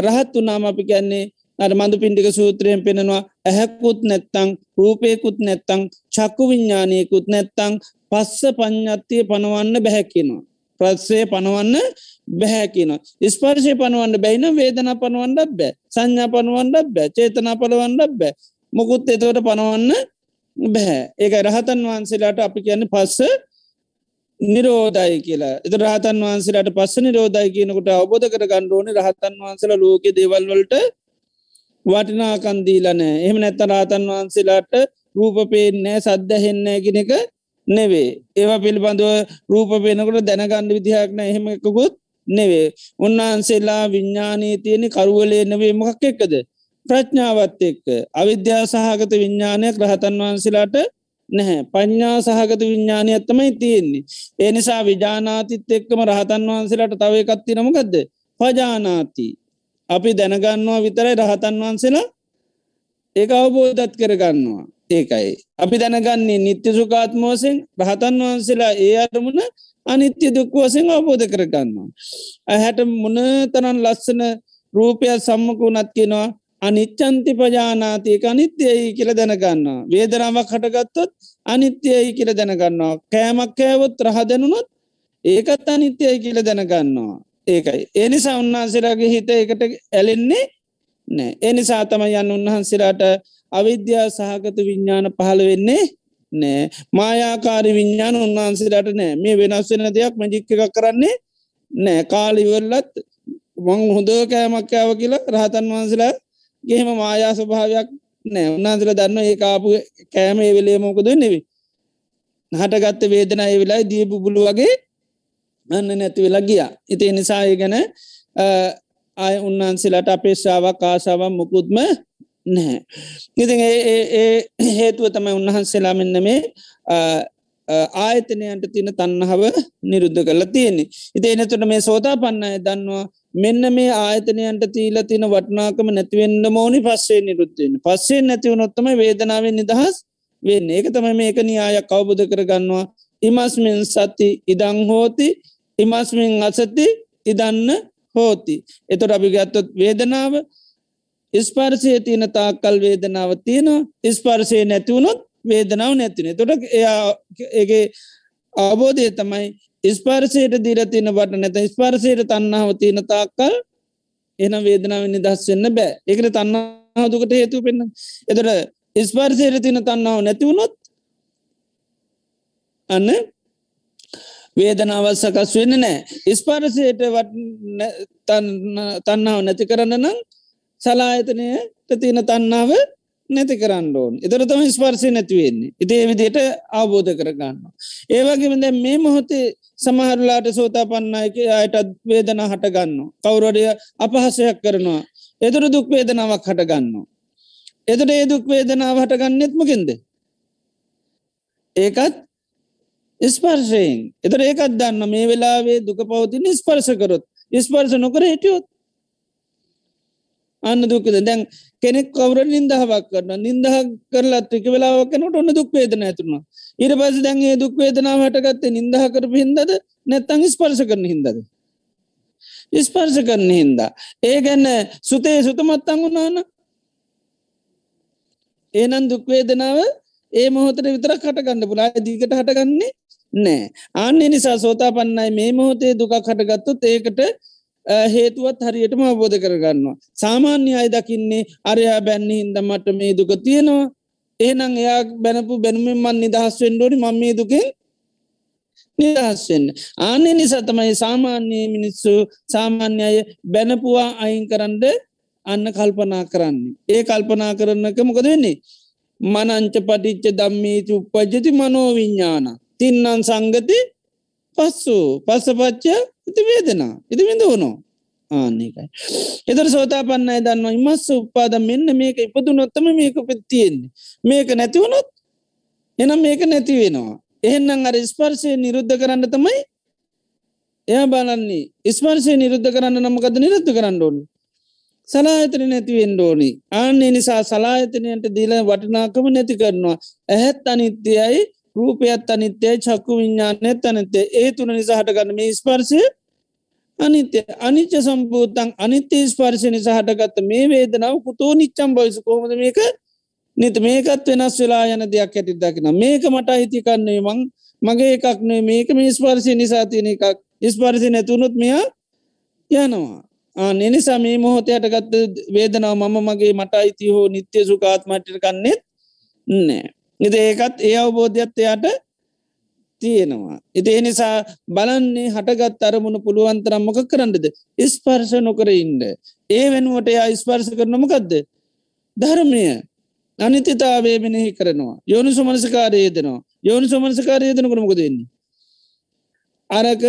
රහත් වනාම අපි කියන්නේ අර මඳු පින්ඩික සූත්‍රයෙන් පෙනෙනවා ඇහැකුත් නැත්තං රූපයකුත් නැත්තං චක්කු විඤ්ඥානයකුත් නැත්තං පස්ස පඥ්ඥත්තිය පනවන්න බැහැකිනවා. ප්‍රත්සය පනවන්න බැහැකින. ස්පර්ශය පනුවන්ට බැයින වේදන පනුවන්ඩක් බෑ සංඥා පනුවන්ඩක් බෑ චේතනා පලවන්ඩක් බෑ මොකුත් එතවට පනවන්න බැහැ ඒක රහතන් වහන්සේලාට අපි කියන්න පස්ස නිරෝධයි කියලා. එත රහතන් වහන්සේලාට පස්ස නිරෝධයි කියනකොට අවබෝධ කර ගණ්ඩෝන රහතන් වහන්සල ලෝක දේවල්වලට වටිනාකන්දීලනෑ එහම නැත්ත රහතන් වහන්සේලාට රූපපේෙන් නෑ සද්ධ හෙන්නෑ කෙනෙක නෙවේ ඒවා පිළිබඳව රූප පේනකොට දැනගණ්ඩ විදිහක්න එහෙම එකකුත් නෙවේ උන්වහන්සේලා විඤ්ඥානී තියෙනෙ කරුවලේ නවේ මොකක් එක්කද? ප්‍රඥාවත් එක්ක. අවිද්‍යා සහගත විඤ්ඥානයක් රහතන් වහන්සේලාට නැහැ. පඥ්ඥා සහගත විඤ්ඥානය ඇත්තමයි තියෙන්නේ. ඒ නිසා විජානාතිත් එක්කම රහතන් වහන්සේලාට තව එකත්ති නමකක්ද පජානාති. අපි දැනගන්නවා විතරයි රහතන් වහන්සේලා ඒ අවබෝධත් කරගන්නවා. ඒකයි. අපි දැනගන්නේ නිත්‍ය සුකාත්මෝසෙන් රහතන් වහන්සේලා ඒ අරමුණ අනිත්‍ය දුක් වසෙන් අවබෝධ කරගන්නවා. ඇහැට මොන තරන් ලස්සන රූපයක් සම්මක වනත් කියෙනවා. අනිච්චන්ති පජානාතියක අනිත්‍යයයි කියල දැනගන්නවා. වේදනාවක් හටගත්තොත් අනිත්‍යයයි කියල දැනගන්නවා. කෑමක් කෑවොත් රහදැනුනොත් ඒකත් අනිත්‍යයයි කියල දැනගන්නවා. ඒකයි. එනිසා උන්වහන්සේලාගේ හිත එකට ඇලෙන්නේ නෑ. එනිසා තම යන්න උන්වහන්සේලාට අවිද්‍යා සහගත විඤ්ඥාන පහළ වෙන්නේ නෑ මායාකාරි විඤ්ඥාන උන්වහන්සේලාට නෑ මේ වෙනස් වෙන දෙයක් මජික්ක එකක් කරන්නේ නෑ කාලිවල්ලත් මං හොඳ කෑමක්කාව කියලා රහතන් වහන්සලා ගෙහෙම මායා ස්වභාවයක් නෑ. උන්නාන්සල දන්න ඒ කාපු කෑම ඒ වෙලේ මොකද නෙවි. හටගත්ත වේදන ඒ වෙලා දී පුබුලු වගේ අන්න නැති වෙලා ගියා. ඉති නිසාය ගැන අය උන්වහන්සේලාට අපේශාවක් ආසාාවක් මුකුත්ම නැහැ. ඉතින් ඒ හේතුව තමයි උන්වහන්සේලා මෙන්න මේ ආයතනයන්ට තින තන්නහව නිරුද්ධ කරලා තියෙන්නේ. ඉති එනතුට මේ සෝතා පන්නය දන්නවා මෙන්න මේ ආයතනයන්ට තීල තින වටනාකම නැතිවෙන්න මෝනි පස්සේ නිරුද්ධෙන් පස්සේ නැතිවනොත්තම වේදනාවෙන් නිදහස් වෙන්න. ඒක තම මේක නියායක් අවබුධ කරගන්නවා. ඉමස්මින් සති ඉදං හෝති ඉමස්මින් අසති ඉදන්න හෝති. එතොට අපි ගත්තොත් වේදනාව ස්පර්සය තියෙන තාකල් වේදනාව තියෙනවා. ස්පර්සය නැතිවුණොත් වේදනාව නැතින තොට එයාගේ අවබෝධය තමයි ස්පර්සයට දීරතින බට නැත ස්පර්සයට තන්නාව තියෙන තාක්කල් එන වේදනාව නිදස් වෙන්න බෑ. ඒකට තන්නාව දුකට හේතු පෙන්න්න එතට ස්පර්සයට තින තන්නාව නැතිවුණොත් අන්න වේදනාව සකස් වෙන්න නෑ. ස්පර්සයට තන්නාව නැති කරන්න නම් සලායතනයට තියෙන තන්නාව නැති කරන්න ඕන් එතරතම ස්පර්සය නැතිවෙන්නේ ඉතිේ විදියට අවබෝධ කරගන්න. ඒවගේම දැ මේ මොහොතේ සමහරලාට සෝතා පන්නයක අයටත් වේදන හටගන්න. කවුරඩය අපහසයක් කරනවා. එතුර දුක් වේදනාවක් හටගන්න. එතට ඒ දුක් වේදනාව හටගන්නෙත්මකින්ද. ඒකත් ස්පර්ශයෙන් එතර ඒකත් දන්න මේ වෙලාවේ දුක පවතින ස්පර්ශ කරොත් ස්පර්ශ නොකර හිටියොත් අන්න දුකද දැන් කෙනෙක් කවර නින්දහවක් කරන නින්දහ කරලත් එක වෙලාවක්කනට ඔන්න දුක් වේදන ඇතුුණා ඉර පස දැන්ගේ දුක් වේදනාව හටගත්තේ නින්දහ කර හින්දද? නැත්තං ස්පර්ශ කරන හින්දද? ස්පර්ශ කරන හින්දා. ඒ ගැන්න සුතේ සුතමත්තං වුණාන ඒනන් දුක්වේදනාව ඒ මොහොතට විතර කටගන්න පුලා දීකට හටගන්නේ නෑ ආන්න නිසා සෝතා පන්නයි මේ මොහොතේ දුකක් හටගත්තුත් ඒකට හේතුවත් හරියටම අවබෝධ කරගන්නවා. සාමාන්‍ය අය දකින්නේ අරයා බැන්න හින්ද මට මේ දුක තියෙනවා ඒනං එයා බැනපු බැනුමෙන් මන් නිදහස් වෙන්ඩෝනි මම මේ දුකෙන් නිදහස්වෙන්න. ආනෙ නිසා තමයි සාමාන්‍යයේ මිනිස්සු සාමාන්‍ය අය බැනපුවා අයින් කරන්ඩ අන්න කල්පනා කරන්නේ. ඒ කල්පනා කරන්නක මොකද වෙන්නේ. මනංච පටිච්ච දම්මීච උපජති මනෝවිඤ්ඥාන. තින්නන් සංගති පස්සු පස්සපච්ච ඉති වේදනා ඉති විඳවනෝ ආන්නේකයි. එදර සෝතා පන්නයි දන්නවා ඉමස්ස උපාද මෙන්න මේක ඉපදු නොත්තම මේක පෙත්තියෙන්නේ. මේක නැතිවුණොත් එනම් මේක නැති වෙනවා. එහෙන්නම් අර ස්පර්ශය නිරුද්ධ කරන්න තමයි එයා බලන්නේ ස්පර්ශය නිරුද්ධ කරන්න නමකද නිරුද්ධ කරන්න ඕනි. සලායතන නැතිවෙන් ඕනි ආන්නේ නිසා සලායතනයට දීල වටනාකම නැති කරනවා. ඇහැත් අනිත්‍යයයි රූපයත් අනිත්‍යය චක්කු විඤ්ඥානයත් අනතේ ඒ තුන නිසා හටගන්න මේ ස්පර්සය අනිත්‍ය අනිච්ච සම්පූතන් අනිත්‍ය ස්පර්ශ නිසා හටගත්ත මේ වේදනාව කුතෝ නිච්චම් බොයිස කොහොමද මේක? නිත මේකත් වෙනස් වෙලා යන දෙයක් ඇති දකින මේක මට හිතිකන්නේ මං මගේ එකක්නේ මේක මේ ස්පර්ශය නිසා තියෙන එකක්. ස්පර්ශය නැතුනුත් මෙයා යනවා. අනිනිසා මේ මොහොතයට ගත්ත වේදනාව මම මගේ මට අයිති හෝ නිත්‍ය සුකාත්මටට කන්නෙත් නෑ. ඉති ඒකත් ඒ අවබෝධයක්ත් එයට තියෙනවා. ඉති එනිසා බලන්නේ හටගත් අරමුණ පුළුවන්තරම් මොක කරන්නද ස්පර්ශ නොකර ඉන්ඩ. ඒ වෙනුවට එයා ස්පර්ශ කරනමකක්ද. ධර්මය අනිතිතාවේ මෙනෙහි කරනවා. යෝනු සුමනසකාරයේදනවා. යෝනු සුමනසකාරයේදන කරමක දෙන්නේ. අරක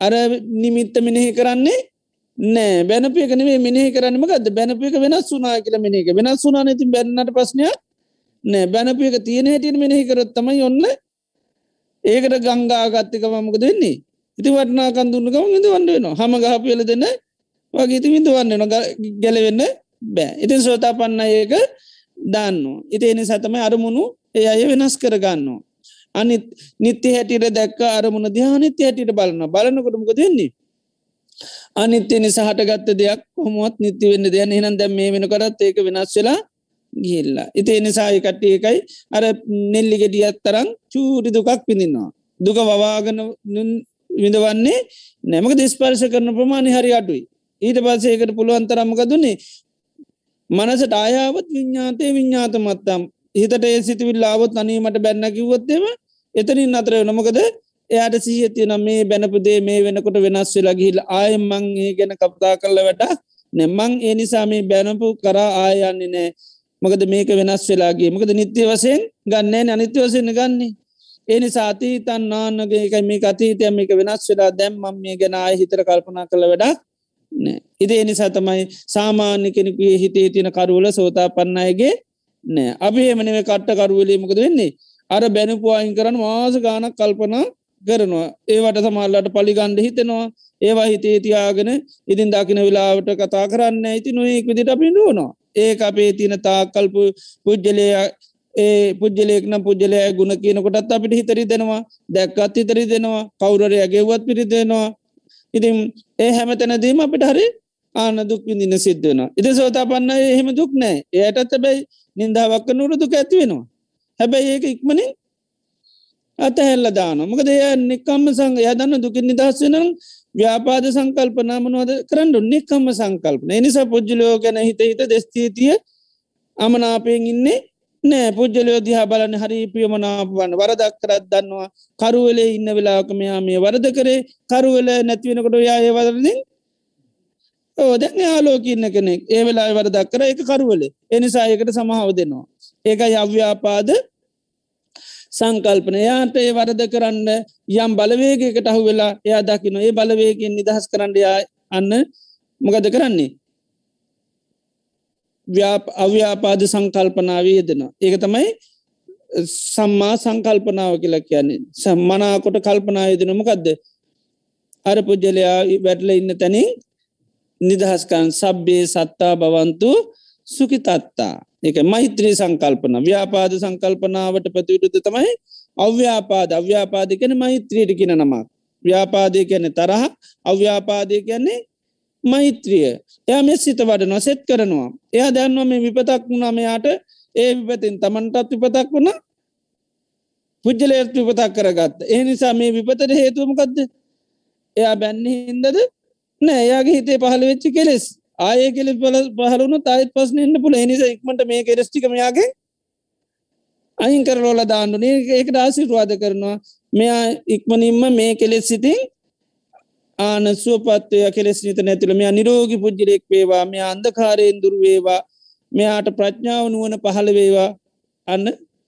අර නිමිත්ත මෙනෙහි කරන්නේ නෑ බැනපියකනේ මිනිහ කරන්නම ගද බැනපික වෙනස් වනා කියල මිනික වෙනස් වනා නති බැන්නට ප්‍රශ්නයක් නෑ බැනපියක තියෙන හැටියට මිනිහි කරත් තමයි ඔන්න ඒකට ගංගා ගත්තකමමක දෙන්නේ ඉති වටනා කන්දුන්නකම ඉඳ වන්න වෙනවා. හම ගහපියල දෙන්න වගේ ඉති විඳ වන්න නො ගැලවෙන්න බෑ. ඉතින් සෝතා පන්න ඒක දන්න ඉති එනි සතමයි අරමුණු ඒ අය වෙනස් කරගන්නවා. අනි නිත්‍ය හැටියට දැක්ක අරමුණ දිහානිත්‍ය හැටියට බලන්න බලනකොටමක දෙන්නේ අනිත්‍ය නිසා හටගත්ත දෙයක් කොමුවත් නිති වෙන්න දෙයන්න හිනම් දැම් මේ වෙන කරත් ඒක වෙනස් වෙලා ගිල්ලා ඉති නිසාය කට්ටිය එකයි අර නෙල්ලි ගෙඩියත් තරම් චූටි දුකක් පිඳින්නවා දුක වවාගන විඳවන්නේ නැමක දිස්පර්ශ කරන ප්‍රමාණි හරි අඩුයි. ඊට පස්සේකට පුළුවන්තරම්මක දුන්නේ මනසට ආයාවත් විඤ්ඥාතය විඤ්ඥාත මත්තම්. හිතට ඒ සිතිවිල් ආවොත් අනීමට බැන්න කිවොත්තේම එතනින් අතර නමකද එයාට සීහතියන මේ බැනපුදේ මේ වෙනකොට වෙනස් වෙලා ගිහිල් ආයමං ඒ ගැන කප්තා කරල වැට නැමං ඒ නිසා මේ බැනපු කරා ආයන්නේ නෑ. මකද මේක වෙනස් වෙලාගේ මකද නිත්‍ය වසයෙන් ගන්නෑ අනිත්‍ය වසයෙන් ගන්නේ. ඒනි සාතීතන් නාන්නගේ එකයි මේ අතීතය මේක වෙනස් වෙලා දැම්මම් මේ ගැන ආය හිතර කල්පනා කළ වැඩක් නෑ. ඉදේ නිසා තමයි සාමාන්‍ය කෙනෙකුේ හිතේ තියෙන කරුවල සෝතා පන්නයගේ නෑ. අපි එමනව කට්ට කරුවලීමකද වෙන්නේ? අර බැනපුවායින් කරන්න වාස ගානක් කල්පනා කරනවා. ඒවට සමල්ලට පලිගන්ඩ හිතෙනවා. ඒවා හිතේ තියාගෙන ඉතින් දකින වෙලාවට කතා කරන්න ඇති නොයෙක් විදිට අපි නුවනවා ඒ අපේ තින තාකල්පු පුද්ජලය ඒ පුද්ජලෙක්න පුද්ජලය ගුණ කියනකොටත් අපිට හිතරි දෙනවා දැක්කත් හිතරි දෙනවා කවුරරය ගෙව්වත් පිරි දෙනවා ඉතින් ඒ හැමතැනදීම අපිට හරි ආන දුක් විඳින සිද්ධන ඉති සෝතා පන්න එහෙම දුක් නෑ ඒයටත් හැබැයි නින්දාවක්ක නුරු දුක ඇති වෙනවා. හැබැයි ඒක ඉක්මනින් අතහැල්ල දාන මොකද එය නිකම්ම සංග යදන්න දුකින් නිදහස් වෙනම් ව්‍යාපාද සංකල්පනා මනවද කරන්නු නිකම්ම සංකල්පන එනිසා පුද්ජලයෝ ගැන හිත හිත දෙස්තීතිය අමනාපයෙන් ඉන්නේ නෑ. පුද්ජලයෝ දිහා බලන්න හරි පියමනාපවන්න වරදක් කරත් දන්නවා කරුවලේ ඉන්න වෙලාක මෙයා මේ වරද කරේ. කරුවල නැතිවෙනකොට යාය වදරදිින් ඕදැන් යාලෝක ඉන්න කෙනෙක්. ඒ වෙලා වරදක් කර. එක කරුවලේ. එනිසා ඒකට සමහාව දෙනවා. ඒක යව්‍යාපාද සංකල්පන. යාට ඒ වරද කරන්න යම් බලවේගකට අහු වෙලා එයා දකින ඒ බලවේගෙන් නිදහස් කරන්නයා අන්න මොකද කරන්නේ? අව්‍යාපාද සංකල්පනාවේ යෙදෙනවා ඒක තමයි සම්මා සංකල්පනාව කියලා කියන්නේ. සම්මනාකොට කල්පනා යෙදෙනමකක්ද අර පුද්ජලයා වැටල ඉන්න තැනින් නිදහස්කන් සබ්බේ සත්තා බවන්තු සුකි තත්තා එක මෛත්‍රී සංකල්පන ව්‍යාපාද සංකල්පනාවට ප්‍රතිවිරුද්ධ තමයි අව්‍යාපාද. අව්‍යාපාද කැන මෛත්‍රීට කියන නමක්. ව්‍යාපාදය කැන තරහ අව්‍යාපාදය කියන්නේ මෛත්‍රිය. එය මෙ සිත වඩ නොසෙත් කරනවා. එයා දැන්ව මේ විපතක් වුණා මෙයාට. ඒ විපතින් තමන්ටත් විපතක් වුණ. පුද්ජලයට විපතක් කරගත්ත. ඒ නිසා මේ විපතට හේතුවමකක්ද එයා බැන්න හින්දද? නෑ. එයාගේ හිතේ පහළ වෙච්චි කෙලෙස්. ආය කෙලෙ පල පහලුණු තයිත් පස්සන එන්න පුල එනිස ඉක්මට මේ කෙරස්ටිකමයාගේ අයින් කරලෝල දාන්නුනේ ඒකට ආසිරවාද කරනවා. මෙයා ඉක්මනින්ම මේ කෙලෙස් සිතින් ආන සුවපත්වය කෙලෙස් නිත නැතිල මෙයා නිරෝගි පුද්ජිරෙක් වේවා. මෙයා අන්දකාරයෙන් දුර්වේවා මෙයාට ප්‍රඥාව නුවන පහළ වේවා අන්න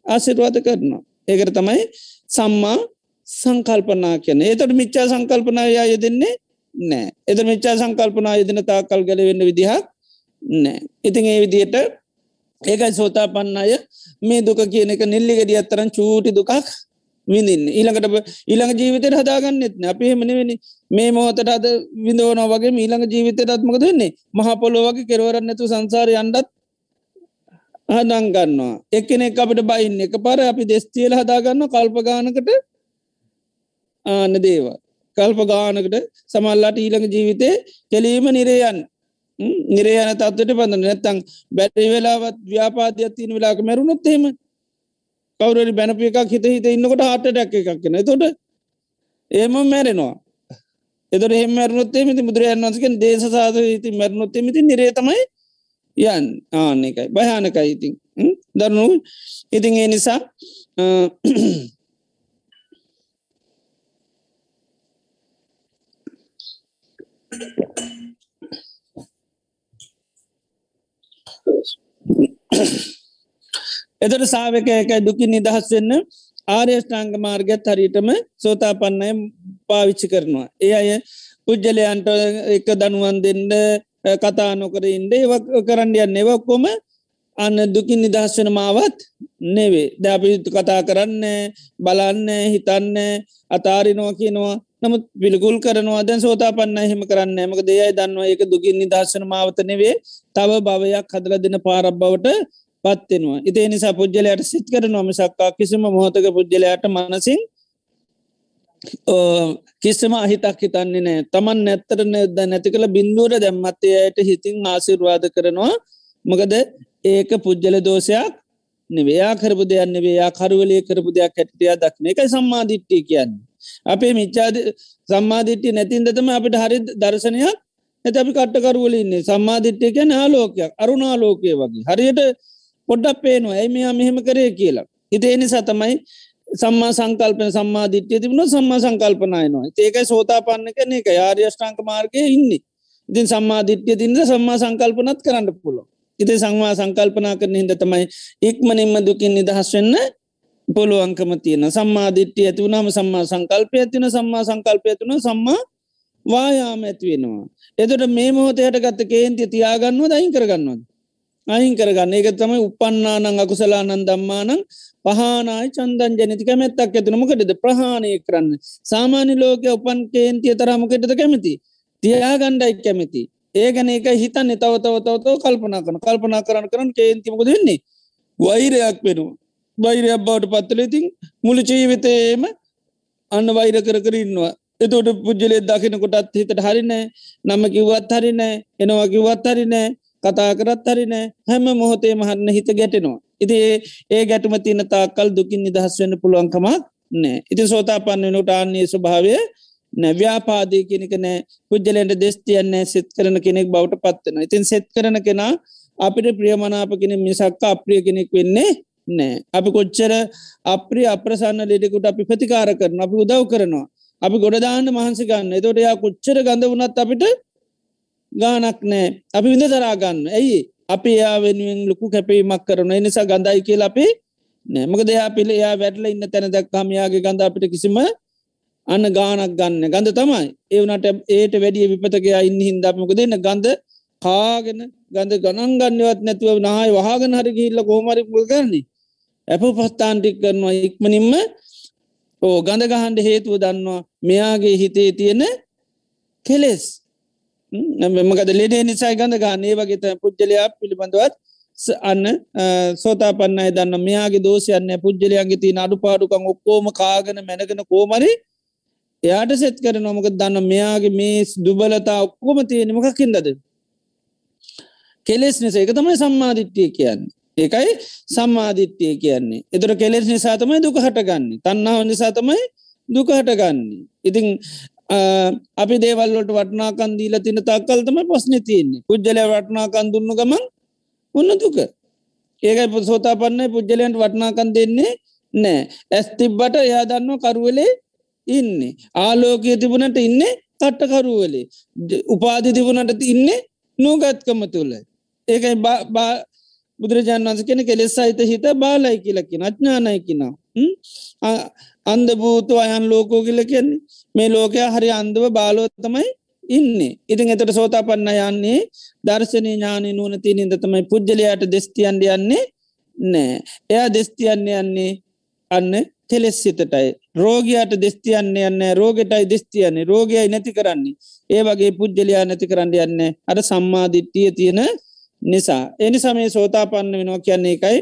ආසිරවාද කරනවා. ඒකට තමයි සම්මා සංකල්පනා කියන ඒතට මිච්චා සංකල්පනාව යාය දෙන්නේ නෑ. එද මිච්චා සංකල්පනා යෙදෙන තාකල් ගැලවෙන්න විදිහක් නෑ. ඉතින් ඒ විදියට ඒකයි සෝතා පන්න අය මේ දුක කියන එක නිල්ලිගෙඩිය අත්තරන් චූටි දුකක් විඳන්න. ඊළඟට ඊළඟ ජීවිතයට හදාගන්නෙත්න අපේ හෙමනවෙනි මේ මොහතට අද විඳෝන වගේ ඊළඟ ජීවිතයට අත්මක දෙන්නේ මහපොලොවගේ කෙරවරන්න නැතු සංසාර අන්ඩත් හදංගන්නවා එක්කනෙක් අපට බයින්න එක පර අපි දෙස්තියල හදාගන්න කල්පගානකට ආන දේවා කල්ප ගානකට සමල්ලාට ඊළඟ ජීවිතය කෙලීම නිරයන් නිරයන තත්වට පඳන නැත්තං බැටි වෙලාවත් ව්‍යාපාතියක් තියන වෙලාක මැරුණොත්තේම කවුරරි බැනප එකක් හිත හිත ඉන්නකොට හට ඩැක් එකක් කෙන තොට ඒම මැරෙනවා. එතට එහ මැරුණොත්තේ මති බුදුරයන් වන්සකෙන් දේශ සාද ඉති මැරුණොත්තේ මති නිරේතමයි යන් ආන එකයි. භයානකයි ඉතින්. දරුණු. ඉතින් ඒ නිසා එතට සාාවක එකයි දුකි නිදහස් වෙන්න ආර්යෂ්ඨාංග මාර්ගත් හරිටම සෝතා පන්නය පාවිච්චි කරනවා. ඒ අය පුද්ජලයන්ට එක දනුවන් දෙන්න කතා නොකර ඉන්ඩේ කරන්න යන්න. එවක්කොම අන්න දුකින් නිදහස්වන මාවත් නෙවේ දැපි කතා කරන්න බලන්න හිතන්න අතාරිනවා කියනවා. නමුත් පිළිකුල් කරනවා. දැන් සෝතා පන්න හෙම කරන්න මක දෙයයි දන්නවා ඒක දුකින් නිදර්ශන මාවත නෙවේ තව භවයක් හදල දෙන පාරක් බවට පත්වෙනවා ඉතිේ නිසා පුද්ජලයට සිත් කර නොම සක්කා කිසිම මොහොතක පුද්ජලයට මනසින් කිසිම අහිතක් හිතන්නේ නෑ තමන් නැත්තර නැද නැති කළ බින්දුවර දැම්මත්තයට හිතින් ආසිර්වාද කරනවා. මකද ඒක පුද්ජල දෝෂයක් නෙවයා. කරපු දෙයන්න වේයා කරුවලේ කරපු දෙයක් හැටියා දක්න එකයි සම්මාධිට්ටි කියන්නේ. අපේ මිච්චාද සම්මාධිට්්‍ය නැතින්දතම අපිට හරි දර්ශනයක්. ඇත අපි කට්ටකරුවල ඉන්නේ. සම්මාධිට්්‍යක නාලෝකයක් අරුණාලෝකය වගේ. හරියට පොඩ්ඩක් පේනවා. ඇයි මෙයා මෙහෙම කරේ? කියලා. හිතේ නිසා තමයි සම්මා සංකල්පන සම්මාධිට්්‍යය තිබුණ සම්මා සංකල්පනයනවා ඒකයි සෝතා පන්න කන එක යාර්යෂ්ටාංක මාර්ගය ඉන්න. ඉතින් සම්මාධිට්්‍යය තින්ද සම්මා සංකල්පනත් කරන්න පුලො ඉති සංවා සංකල්පනා කරන හිද තමයි ඉක්මනින්ම දුකින් නිදහස් වෙන්න පොළුවංකම තියෙන සම්මාධිට්්‍ය ඇතිවුණම සම්මා සංකල්පය ඇතින සම්මා සංකල්පය තුන සම්මා වායාම ඇතිවෙනවා. එතට මේ මොහොතයට ගත්ත කේන්ති තියාගන්නුව දයින් කරගන්නවද. අයින් කරගන්න ඒක තමයි උපන්නානං අකුසලානන් දම්මානං පහනායි චන්දන් ජනතික මැත්තක් ඇතිනමකටද ප්‍රහාණය කරන්න. සාමාන්‍ය ලෝක උපන් කේන්තිය තරමකටද කැමති. තියාගණ්ඩයි කැමති. ඒගැන එක හිතන්න තව තව තවතව කල්පනා කරන කල්පනා කරන්න කරන කේන්තිමක දෙන්නේ. වෛරයක් වෙනවා. වෛරයක් බවට පත්තලඉතින් මුළු ජීවිතයේම අන්න වෛර කර කර ඉන්නවා. එතෝට පුද්ජලේ දකින කොටත් හිතට හරිනෑ නම කිව්වත් හරිනෑ එනවා කිව්වත් හරිනෑ කතා කරත් හරිනෑ හැම මොහොතේ මහරන්න හිත ගැටෙනවා. ඉති ඒ ගැටුම තියන තාකල් දුකින් නිදහස් වෙන්න පුළුවන්කමක් නෑ. ඉති සෝතා පන්න වෙනට ආන්නේ ස්වභාවය නැව්‍යාපාදී කෙනෙක නෑ. පුද්ජලෙන්ට දෙස්තියන්නේ සෙත් කරන කෙනෙක් බවට පත්වන ඉතින් සෙත් කරන කෙනා අපිට ප්‍රියමනාප කෙනෙ මිසක්කා අප්‍රිය කෙනෙක් වෙන්නේ නෑ. අපි කොච්චර අප්‍රිය අප්‍රසන්න ලෙඩෙකුට අපි ප්‍රතිකාර කරන අපි උදව් කරනවා. අපි ගොඩදාන්න මහන්සි ගන්න. එතොට එයා කොච්චර ගඳ වනත් අපිට ගානක් නෑ. අපි විඳ තරාගන්න ඇයි? අපි එයා වෙනුවෙන් ලොකු කැපීමක් කරන නිසා ගඳයි කියල අපි නෑමක දෙයා පිළ එයා වැටල ඉන්න තැන දක්කාමයාගේ ගඳ අපිට කිසිම අන්න ගානක් ගන්න ගඳ තමයි. ඒවනට ඒට වැඩිය විපතකයා ඉන්න හින්දාපමක දෙන්න ගඳ කාගෙන ගඳ ගණන් ගන්නවත් නැතුව නාය වහගෙන හරි ගිල්ල කෝමරි පුල් කරන්නේ. ඇප පස්ථාන්ටික් කරනවා ඉක්මනින්ම. ඕ ගඳ ගහන්ඩ හේතුව දන්නවා මෙයාගේ හිතේ තියෙන කෙලෙස්. මෙමකද ලෙඩේ නිසයි ගඳ ගන්නේ වගේත පුද්ජලයා පිළිබඳවත් අන්න සෝතා පන්නයි දන්න මෙයාගේ දෝෂයන්න පුද්ජලයන්ගේ තින අඩු පාඩුකං ඔක්කෝම කාගෙන මැනගෙන කෝමරි එයාට සෙත් කර නොමක දන්න මෙයාගේ මේ දුබලතා ඔක්කොම තියෙන මොකකින්දද? කෙලෙස් නිසා. එක තමයි සම්මාධිට්්‍යය කියන්නේ. ඒකයි සම්මාධිත්‍යය කියන්නේ. එතුර කෙලෙස් නිසාතමයි දුක හටගන්න. තන්නාව නිසාතමයි දුක හටගන්නේ. ඉතිං අපි දේවල්ලට වටනාකන් දීල තින තක්කල්තම පස්න තියන්නේ. පුද්ජල වටනාකන් දුන්න ගමන් උන්න දුක? ඒකයි පුසෝතා පන්න පුද්ජලයන්ට වටනාකන් දෙන්නේ නෑ. ඇස් තිබ්බට එයා දන්න කරුවලේ ඉන්න. ආලෝකය තිබුණට ඉන්න කට්ටකරුවලේ උපාධි තිබුණට ඉන්න නූගත්කම තුළ ඒකයි බුදුරජාන් වන්ස කෙන කෙලෙස් සහිත හිත බාලයි කියලකි අඥ්ඥානය කිනා අන්ද භූතු අයන් ලෝකෝ කියල කියන්නේ. මේ ලෝකය හරි අන්දව බාලෝත්තමයි ඉන්න. ඉතින් එතට සෝතා පන්න යන්නේ දර්ශනය ඥානය නුවන තියනින්ද තමයි පුද්ජලයාට දෙස්තියන්ඩ යන්නේ නෑ. එයා දෙස්තියන්න යන්නේ අන්න කෙලෙස් සිතටයි. රෝගයාට දෙස්තියන්න යන්න රෝගෙටයි දෙස්තියන්නේ රෝගයයි නැති කරන්නේ. ඒ වගේ පුද්ජලයා නැති කරන්න යන්න අර සම්මාධිට්ටිය තියෙන නිසා. එනිසා මේ සෝතාපන්න වෙනවා කියන්නේ එකයි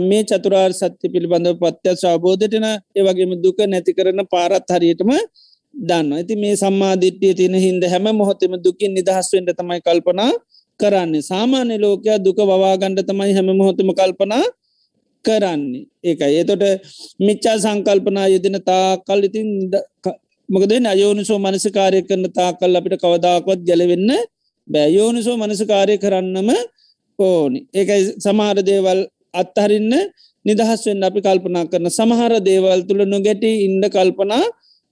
මේ චතුරාර් සත්‍ය පිළිබඳව පත්‍යත් අවබෝධටන ඒවගේම දුක නැති කරන පාරත් හරියටම දන්න ඇති මේ සම්මාධිට්්‍යය තියෙන හින්ද හැම මොහොතෙම දුකින් නිදහස්වෙන්ට තමයි කල්පනා කරන්නේ. සාමාන්‍ය ලෝකයා දුක වවාගණ්ඩ තමයි හැම මොහොතම කල්පනා කරන්නේ. ඒකයි. එතොට මිච්චා සංකල්පනා යෙදෙන තා කල් ඉතින් මොකද අයෝනිසෝ මනසිකාරය කරන තා කල් අපිට කවදාකොත් ගැලවෙන්න බෑයෝනිසෝ මනසකාරය කරන්නම ඕනි. ඒකයි සමහර දේවල් අත්හරින්න නිදහස්වෙන් අපි කල්පනා කරන සමහර දේවල් තුළ නොගැටි ඉන්ඩ කල්පනා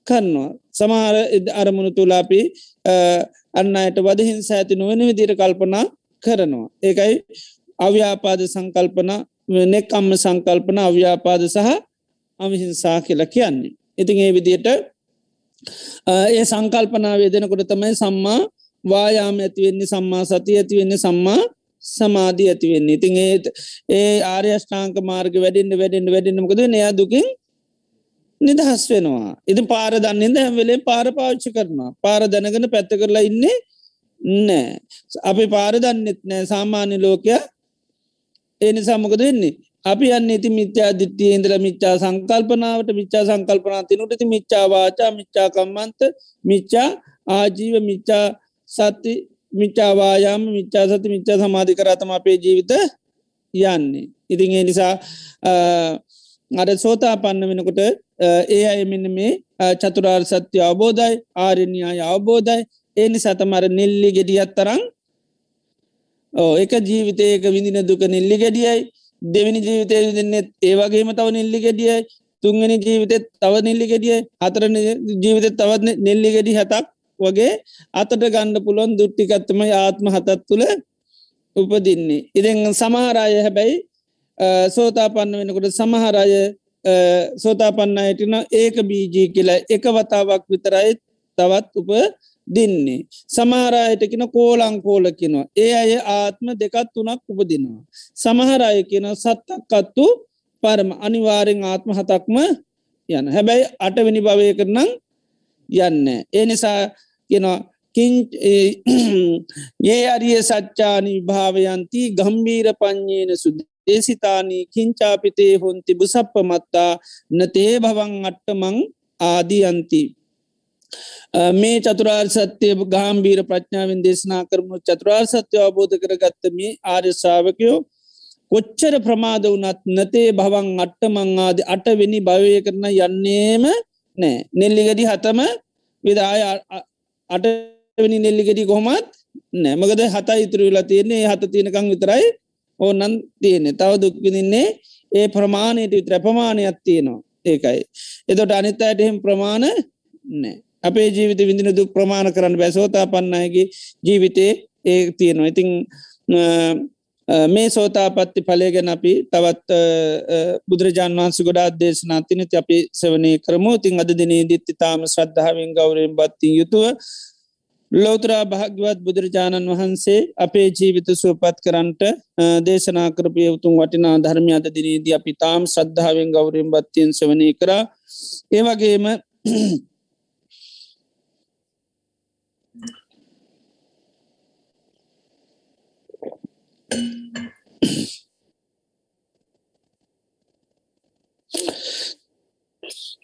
කරනවා. සමහර අරමුණු තුලාපි අන්න අයට වදහින් සෑති නොවන විදිර කල්පනා කරනවා. ඒකයි අව්‍යාපාද සංකල්පන නෙක්කම්ම සංකල්පන අව්‍යාපාද සහ අවිහිංසා කියලා කියන්නේ. ඉතින් ඒ විදියට ඒ සංකල්පනා වේදනකොට තමයි සම්මා වායාම ඇතිවෙන්නේ සම්මා සති ඇතිවෙන්නේ සම්මා සමාධී ඇතිවෙන්නේ ඉතින් ඒ ඒ ආර්යෂ්ඨාංක මාර්ග වැඩින්ට වැඩෙන්ට වැඩෙනමකද නයා දුකින් නිදහස් වෙනවා. ඉති පාර දන්නේද හැවෙලේ පාර පාච්චි කරනවා. පාර දැනගෙන පැත්ත කරලා ඉන්නේ නෑ අපි පාර දන්නෙත් නෑ සාමාන්‍ය ලෝකයා ඒ නිසා මොකද වෙන්නේ? අපි අන්න ඉති මිත්‍යා දිට්ටිය ඉන්දර මිච්චා සංකල්පනාවට. මිච්චා සංකල්පනා තිනුට ති මිච්චා වාචා මිච්චා කම්මන්ත මිච්චා ආජීව මිච්චා සති මිච්චාවායාම මිච්චා සති මිච්චා සමාධි කරතම අපේ ජීවිත යන්නේ. ඉතින් ඒ නිසා අර සෝතා පන්න වෙනකොට ඒ අය මෙන්න මේ චතුරාර් සත්‍ය අවබෝධයි ආරණ්‍යය අවබෝධයි. ඒ නිසා තමර නෙල්ලි ගෙඩියත් තරං ඕ එක ජීවිතයක විඳින දුක නෙල්ලි ගෙඩියයි දෙවිනි ජීවිතය විදින්නෙත් ඒවගේම තව නෙල්ලි ගෙඩියයි තුන්ගනි ජීවිතෙත් තව නෙල්ලි ගෙඩිය හතර ජීවිතෙත් තවත් නෙල්ලි ගෙඩි හතක් වගේ අතට ගණ්ඩ පුළුවන් දුට්ටිකත්තම ආත්ම හතත් තුළ උපදින්නේ. ඉතින් සමහරය හැබැයි සෝතා පන්න වෙනකොට සමහරය සෝතා පන්නයටන ඒක බීජී කියලා එක වතාවක් විතරයි තවත් උප දින්නේ. සමහරයටකෙන කෝලංකෝල කිනවා. ඒ අය ආත්ම දෙකත් තුනක් උපදිනවා. සමහරය කියන සත්තක්කත්තු පරම අනිවාරෙන් ආත්ම හතක්ම යන හැබැයි අටවෙනි භවය කරනම් යන්න. ඒ නිසා කියෙනවා ඒ අරිය සච්චානි භාවයන්ති ගම්බීර පඥ්ඥේන සුද ඒසිතානී කිංචාපිතේ හොන්ති බුසප්ප මත්තා නතේ භවන් අට්ටමං ආදියන්ති. මේ චතුරාර් සත්‍යය ගාම්බීර ප්‍රඥාවෙන් දේශනා කරමු චතුරාර් සත්‍ය අවබෝධ කරගත්තම ආර්යශාවකයෝ කොච්චර ප්‍රමාද වනත් නතේ භවන් අට්ට මංආද අටවෙනි භවය කරන යන්නේම නෑ නෙල්ලිගඩි හතම විදාය අටවෙනි නෙල්ලිගෙඩි කොහොමත් නෑමකද හතා ඉතුරු වෙලා තියන්නේ. හත තියෙනකං විතරයි ඕනන් තියෙන්නේ. තව දුක්විදින්නේ ඒ ප්‍රමාණයට විතර ප්‍රමාණයක් තියෙනවා. ඒකයි. එතොට අනිත් අයට එහෙම ප්‍රමාණ නෑ. අපේ ජීවිත විදින දුක් ප්‍රමාණ කරන්න බැසෝතා පන්නයගේ ජීවිතේ ඒ තියෙනවා. ඉතිං මේ සෝතාපත්ති පලය ගැන අපි තවත් බුදුරජාන් වහන්ස ගොඩා දේශනා තිනති අපි සවනය කරමු. තින් අද දිනේ දිත්ති තාම ශ්‍රද්ධාවෙන් ගෞරයෙන් බත්තිී යුතුව ලෝතරා භාග්‍යවත් බුදුරජාණන් වහන්සේ අපේ ජීවිත සුවපත් කරන්ට දේශනා කරපය උතුන් වටිනා ධර්මය අද දිනේදී අපි තාම් සද්ධාවෙන් ගෞරයෙන් බත්තියෙන් සවනය කර. ඒවගේම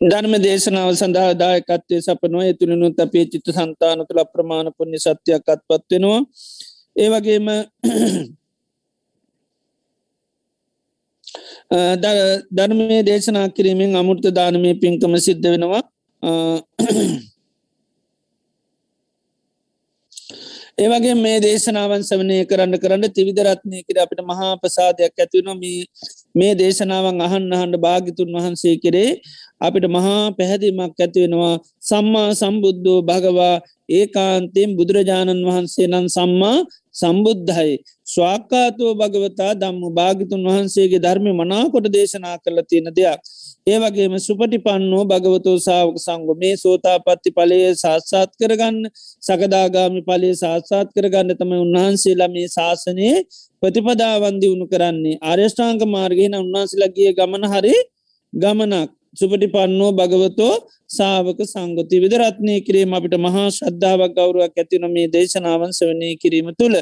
ධර්ම දේශනාව සඳහා දායකත්වය සපනුව ඇතුළනුත් අපේ චිත්ත සන්තාන තුළ ප්‍රමාණ පුුණ්‍ය සත්‍යයක් අත්පත්වෙනවා ඒවගේම ධර්මය දේශනා කිරීමෙන් අමුෘත දානමය පින්කම සිද්ධ වෙනවා. ඒවගේ මේ දේශනාවන් සවනය කරන්න කරන්න තිවිදරත්නය කර අපිට මහා ප්‍රසාදයක් ඇතිවන මේ දේශනාවන් අහන්න අහන්ඩ භාගිතුන් වහන්සේ කරේ අපිට මහා පැහැදිමක් ඇතිවෙනවා සම්මා සම්බුද්ධෝ භගවා ඒකාන්තයෙන් බුදුරජාණන් වහන්සේ නම් සම්මා සම්බුද්ධයි. ස්වාක්කාතුව භගවතා දම්ම භාගිතුන් වහන්සේගේ ධර්මය මනාකොට දේශනා කරල තියෙන දෙයක්. ඒවගේම සුපටි පන්නෝ භගවතෝ සාාවක සංග මේ සෝතාපත්ති පලය සාත්සාත් කරගන්න සකදාගාමි පලේ සාත්සාත් කරගන්න තම උන්වහන්සේලා මේ ශාසනයේ ප්‍රතිපදාවන්දි වුණු කරන්නේ ආර්යෂ්ඨාංක මාර්ගයෙන් උන්වහන්සේලගේ ගමන හරි ගමනක් සුපටි පන්නෝ භගවතෝ සාාවක සංගොති විදරත්නය කිරීම අපිට මහා ශ්‍රද්ධාවක් ගෞරුවක් ඇතින මේ දේශනාවන් සවනය කිරීම තුළ.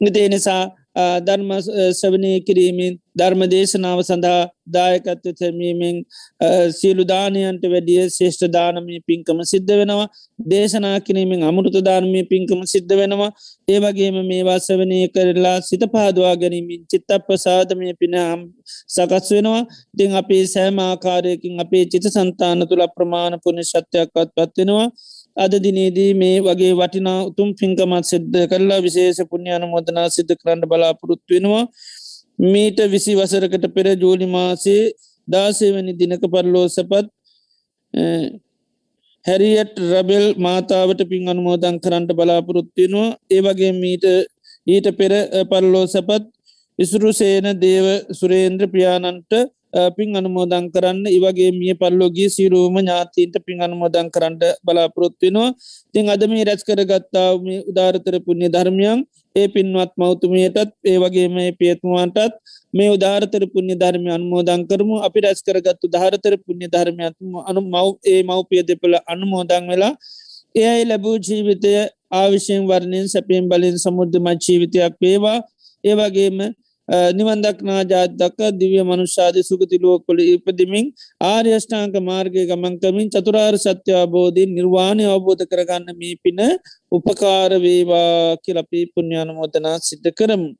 නිතේ නිසා ධර්ම සවනය කිරීමෙන් ධර්ම දේශනාව සඳහා දායකත්ව තැමීමෙන් සියලු දානයන්ට වැඩිය ශේෂ්ඨ දානමී පින්කම සිද්ධ වෙනවා. දේශනා කිරීමෙන් අමුෘත දානමී පින්කම සිද්ධ වෙනවා. ඒවගේම මේවා සවනය කරලා සිත පාදවා ගැනීමින් චිත්ත ප්‍රසාධමය පිනම් සකස් වෙනවා. තිං අපේ සෑම ආකාරයකින් අපේ චිත සන්තාන තුළ ප්‍රමාණ පුුණ ශත්‍යයක්වත් පත්වෙනවා. අද දිනේදී මේ වගේ වටිනා උතුම් පින්කමත් සිද්ධ කරලා විශේෂ පුුණ්‍යාන මොදනා සිද්ධ කරන්න බලාපොරොත්තු වෙනවා. මීට විසි වසරකට පෙර ජෝලි මාසේ දාසේවැනි දිනක පරලෝ සපත් හැරියට රබෙල් මාතාවට පින් අනුමෝදන් කරන්නට බලාපොරොත්තියනවා ඒවගේ මීට ඊට පෙර පරලෝ සපත් ඉසුරු සේන දේව සුරේන්ද්‍ර ප්‍රියාණන්ට පින් අනුමෝදං කරන්න. ඉවගේ මිය පල්ලෝගේ සිරුවම ඥාතීන්ට පින් අනුමෝදං කරන්නට බලාපොරොත්වෙනවා තින් අද මේ රැස් කරගත්තාව මේ උදාරතර පුුණ්‍ය ධර්මයන් ඒ පින්වත් මෞතුමියටත් ඒ වගේ මේ පියතුමාන්ටත් මේ උදාරතර පුුණ්‍ය ධර්මය අනුමෝදං කරමු. අපි රැස් කරගත්තු ධාරතර පුුණ්‍ය ධර්මයත්ම අනු මව් ඒ මව්පිය දෙපළ අනුමෝදං වෙලා එයයි ලැබූ ජීවිතය ආවිශයෙන් වර්ණයෙන් සැපෙන් බලින් සමුද්ධ මත් ජීවිතයක් වේවා. ඒවගේම නිවන්දක්නා ජාතක දිවිය මනුෂ්‍යාද සුගතිලුවකොළ ඉපදිමින් ආර්යෂ්ඨාංක මාර්ගය ගමන්කමින් චතුරාර් සත්‍යබෝධී නිර්වාණය අවබෝධ කරගන්න මේ පින උපකාරවේවා කියලපී පුුණ්‍යානමෝතනා සිද්ධ කරමු.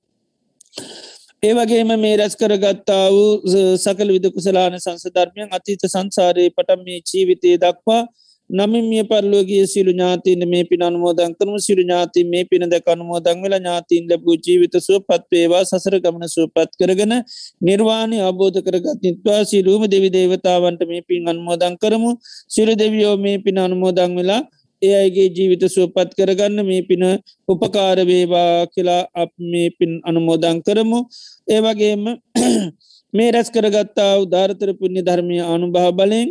ඒවගේම මේ රැස් කරගත්තා වූ සකල විද කුසලාන සංසධර්මයන් අතීත සංසාරයේ පටම් මේ ජීවිතය දක්වා නමින් මිය පරලෝගේ සිරු ඥාතින මේ පින අනුමෝදන් කරම. සිරු ඥාති මේ පින දැක අනුමෝදන් වෙලා ඥාතින් ලැබූ ජීවිත සුව පත්වේවා සසර ගමන සුවපත් කරගෙන නිර්වාණය අබෝධ කරගත් නිත්වා සිරුවම දෙවි දේවතාවන්ට මේ පින් අනුමෝදන් කරමු. සිරු දෙවියෝ මේ පින අනුමෝදන් වෙලා ඒ අයිගේ ජීවිත සුවපත් කරගන්න මේ පින උපකාරවේවා කියලා අප මේ පින් අනුමෝදන් කරමු. ඒවගේම මේ රැස් කරගත්තා උදාරතර පුුණ්‍ය ධර්මය අනුභහ බලෙන්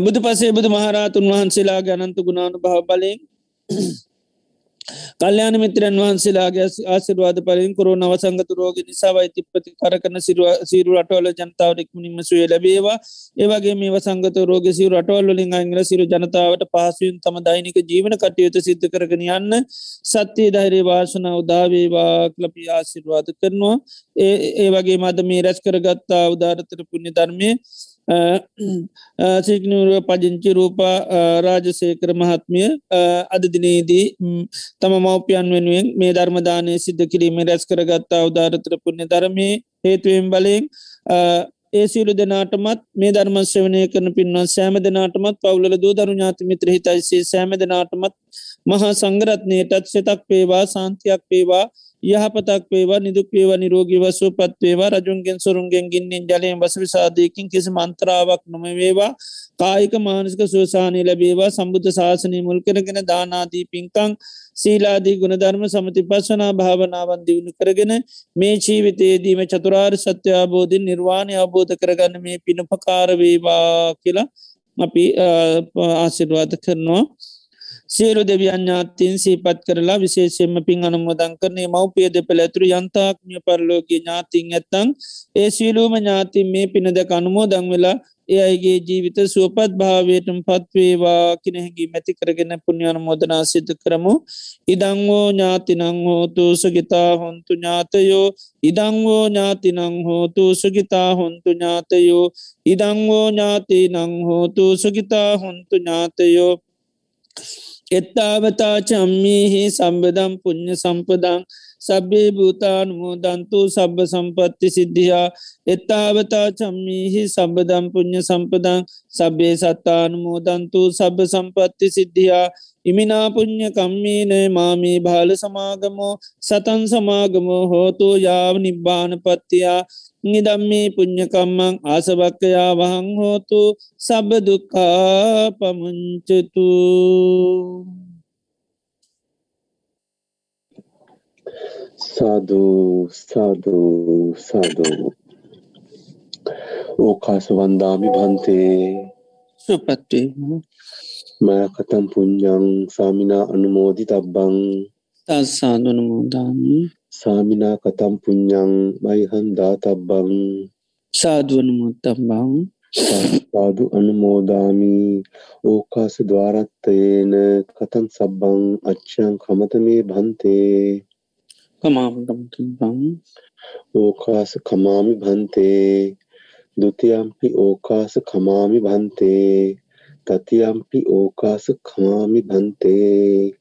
බුදු පසේ බුදු මහරාතුන් වහන්සේලා ගැනන්තු ගුණානු භව බලෙන් කල්්‍යයාන මිත්‍රන් වහන්සේලාගේ ආසිරවාද පලින් කරු නවසංගතු රෝග නිසාවයි තිප්පති කරන සිරු රටවල ජනතාවරෙක්මනින්ම සුවේ ලැබේවා. ඒවගේ මේ වසංගත රෝග සිරු රටවල්ලින් අංගල සිරු ජනතාවට පහසුවෙන් තම දෛනික ජීවන කටයුතු සිද්ධ කරගෙන යන්න සත්‍යය ධෛරේ වාශන උදාවේවා කලපි ආසිරවාද කරනවා. ඒ ඒ වගේ මද මේ රැස් කරගත්තා උදාරතර පුුණ්‍ය ධර්මය සිගනරුව පජංචි රූපා රාජසේකර මහත්මිය අද දිනේදී තම මවපියන් වෙනුවෙන් මේ ධර්මදානය සිද්ධ කිරීම රැස් කරගත්තා උදාරතර පුුණ්‍ය ධර්මය හේතුවෙන් බලයෙන් ඒ සියලු දෙනාටමත් මේ ධර්මශ්‍රවනය කරන පින්වන් සෑම දෙනාටමත් පවුල දූ දරු ඥාති මිත්‍ර හිතයිසේ සෑම දෙනාටමත් මහා සංගරත්නයටත් සෙතක් පේවා සාන්තියක් පේවා යහපතක් වේවා නිදුක් වේවා නිරෝගී වසුව පත්වේවා රජුන්ගෙන් සුරුන්ගෙන් ගින්නෙන් ජලයෙන් වස විසාධයකින් කිසි මන්ත්‍රාවක් නොම වේවා කායික මානසික සුවසානය ලැබේවා. සම්බුද්ධ ශාසනය මුල් කරගෙන දානාදී පින්කං සීලාදී ගුණධර්ම සමති පස්සනා භාවනාවන් දියුණු කරගෙන මේ ජීවිතයේදීම චතුරාර් සත්‍යබෝධින් නිර්වාණය අවබෝධ කරගන්න මේ පිනපකාරවේවා කියලා අපි ආසිර්වාද කරනවා. සියලු දෙවියඥාතින් සීපත් කරලා විශේෂෙන්ම පින් අනුමෝදන් කරන්නේ මවපිය දෙපළ ඇතුරු යන්තාක්මිය පරලෝක ඥාතින් ඇත්තං ඒ සියලූම ඥාතින් මේ පිනදක අනුමෝදං වෙලා ඒ අයිගේ ජීවිත සුවපත් භාවයටම පත්වේවා කිනහැකි මැති කරගෙන පුුණ්්‍යයන මොදනා සිද්ධ කරමු. ඉදංවෝ ඥාතිනං හෝතු සුගිතා හොන්තු ඥාතයෝ. ඉදංවෝ ඥාතිනං හෝතු සුගිතා හොන්තු ඥාතයෝ. ඉදංවෝ ඥාති නං හෝතු සුගිතා හොන්තු ඥාතයෝ. එත්තාවතා චම්මිහි සම්බදම් පුුණ්්‍ය සම්පදං සබ්බේ භූතානුමෝදන්තු සබ්බ සම්පත්ති සිද්ධියා. එත්තාවතා චම්මිහි සබදම් පුුණ්්‍ය සම්පදං සබ්බේ සත්තානුමෝදන්තු සබ්බ සම්පත්ති සිද්ධියා. ඉමිනාපුං්ඥ කම්මීනය මාමී භාල සමාගමෝ සතන් සමාගමෝ හෝතු යාව නිබ්බාන පත්තියා. නිදම්මේ පුං්ඥකම්මං ආසවක්කයා වහං හෝතු සබදුකා පමුංචතු සාධූ සාධූ සාධූ ඕකාස වන්දාමි භන්තේ සුපත්වේ මයකතම් පුං්ඥං සාමිනා අනුමෝදි තබ්බං තස්සාධනමෝදාමී සාමිනා කතම් පුං්ඥං මයිහන්දා තබ්බං සාධුවනමුත්තම් බං සාදු අනුමෝදාමී ඕකාස ద్వාරත්තයේන කතන් සබ්බං අච්චයන් කමතමේ භන්තේ කමාගම්තු බං ඕකාස කමාමි භන්තේ දුතියම්පි ඕකාස කමාමි භන්තේ තතියම්පි ඕකාස කමාමි භන්තේ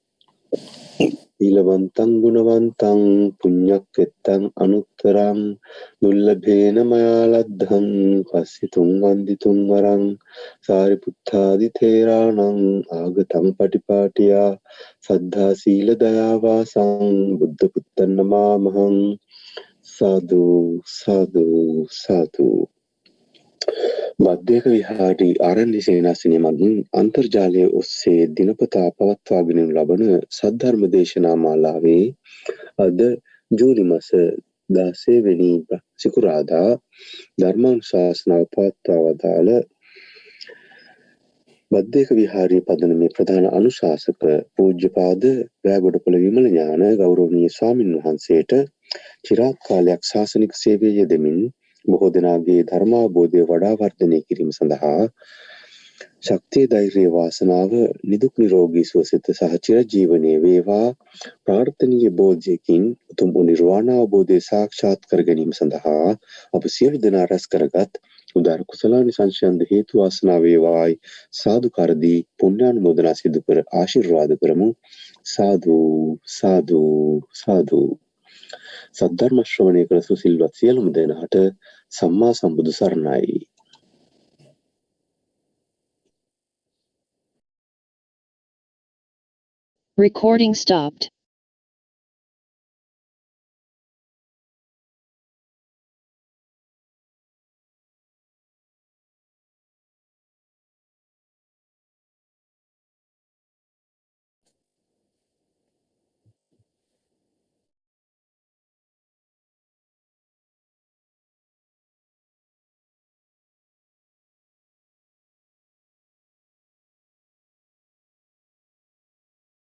ඊලවන්තං ගුණවන්තං පුඤ්ඤක් එත්තං අනුත්තරං දුල්ලභේන මයාලද්ධං පස්සිතුං වන්දිතුං වරං සාරිපුත්තාදි තේරාණං ආගතං පටිපාටියා සද්ධා සීල දයාවාසං බුද්ධ පුත්තන් නමාමහං සාදු සාදු සාදු මධ්‍යක විහාරී ආරණ්‍ය සේනාසනය මගින් අන්තර්ජාලය ඔස්සේ දිනපතා පවත්වාගෙන ලබන සද්ධර්ම දේශනා මාලාවේ අද ජූලි මස දාසේවෙනි සිකුරාදා ධර්මානුශාසනාව පවත්වා වදාළ බද්ධයක විහාරී පදනමේ ප්‍රධාන අනුශාසක පූජ්‍යපාද වෑගොඩපොළ විමල ඥාන ගෞරවනීය ස්වාමින් වහන්සේට චිරාත් කාලයක් ශාසනික සේවයේ යෙදමින් බොහෝ දෙනාගේ ධර්මාබෝධය වඩා වර්ධනය කිරීම සඳහා ශක්තිය ධෛර්යය වාසනාව නිදුක් නිරෝගී සුවසිත සහ චිරජීවනයේ වේවා. ප්‍රාර්ථනීය බෝධියකින් උතුම් වූ නිර්වාණ අවබෝධය සාක්ෂාත් කර ගැනීම සඳහා අප සියලු දෙනා රැස් කරගත් උදාර කුසලානි සංශයන්ද හේතු වාසනා වේවායි. සාදුකාර දී පුණ්‍යානුමෝදනා සිදු කර ආශිර්වාද කරමු. සාදු සාදු සාදු. සද්ධර්ම ශ්‍රවණය කළ සුසිල්වත් සියලුම දෙනාට සම්මා සම්බුදු සරණයි Recording stopped.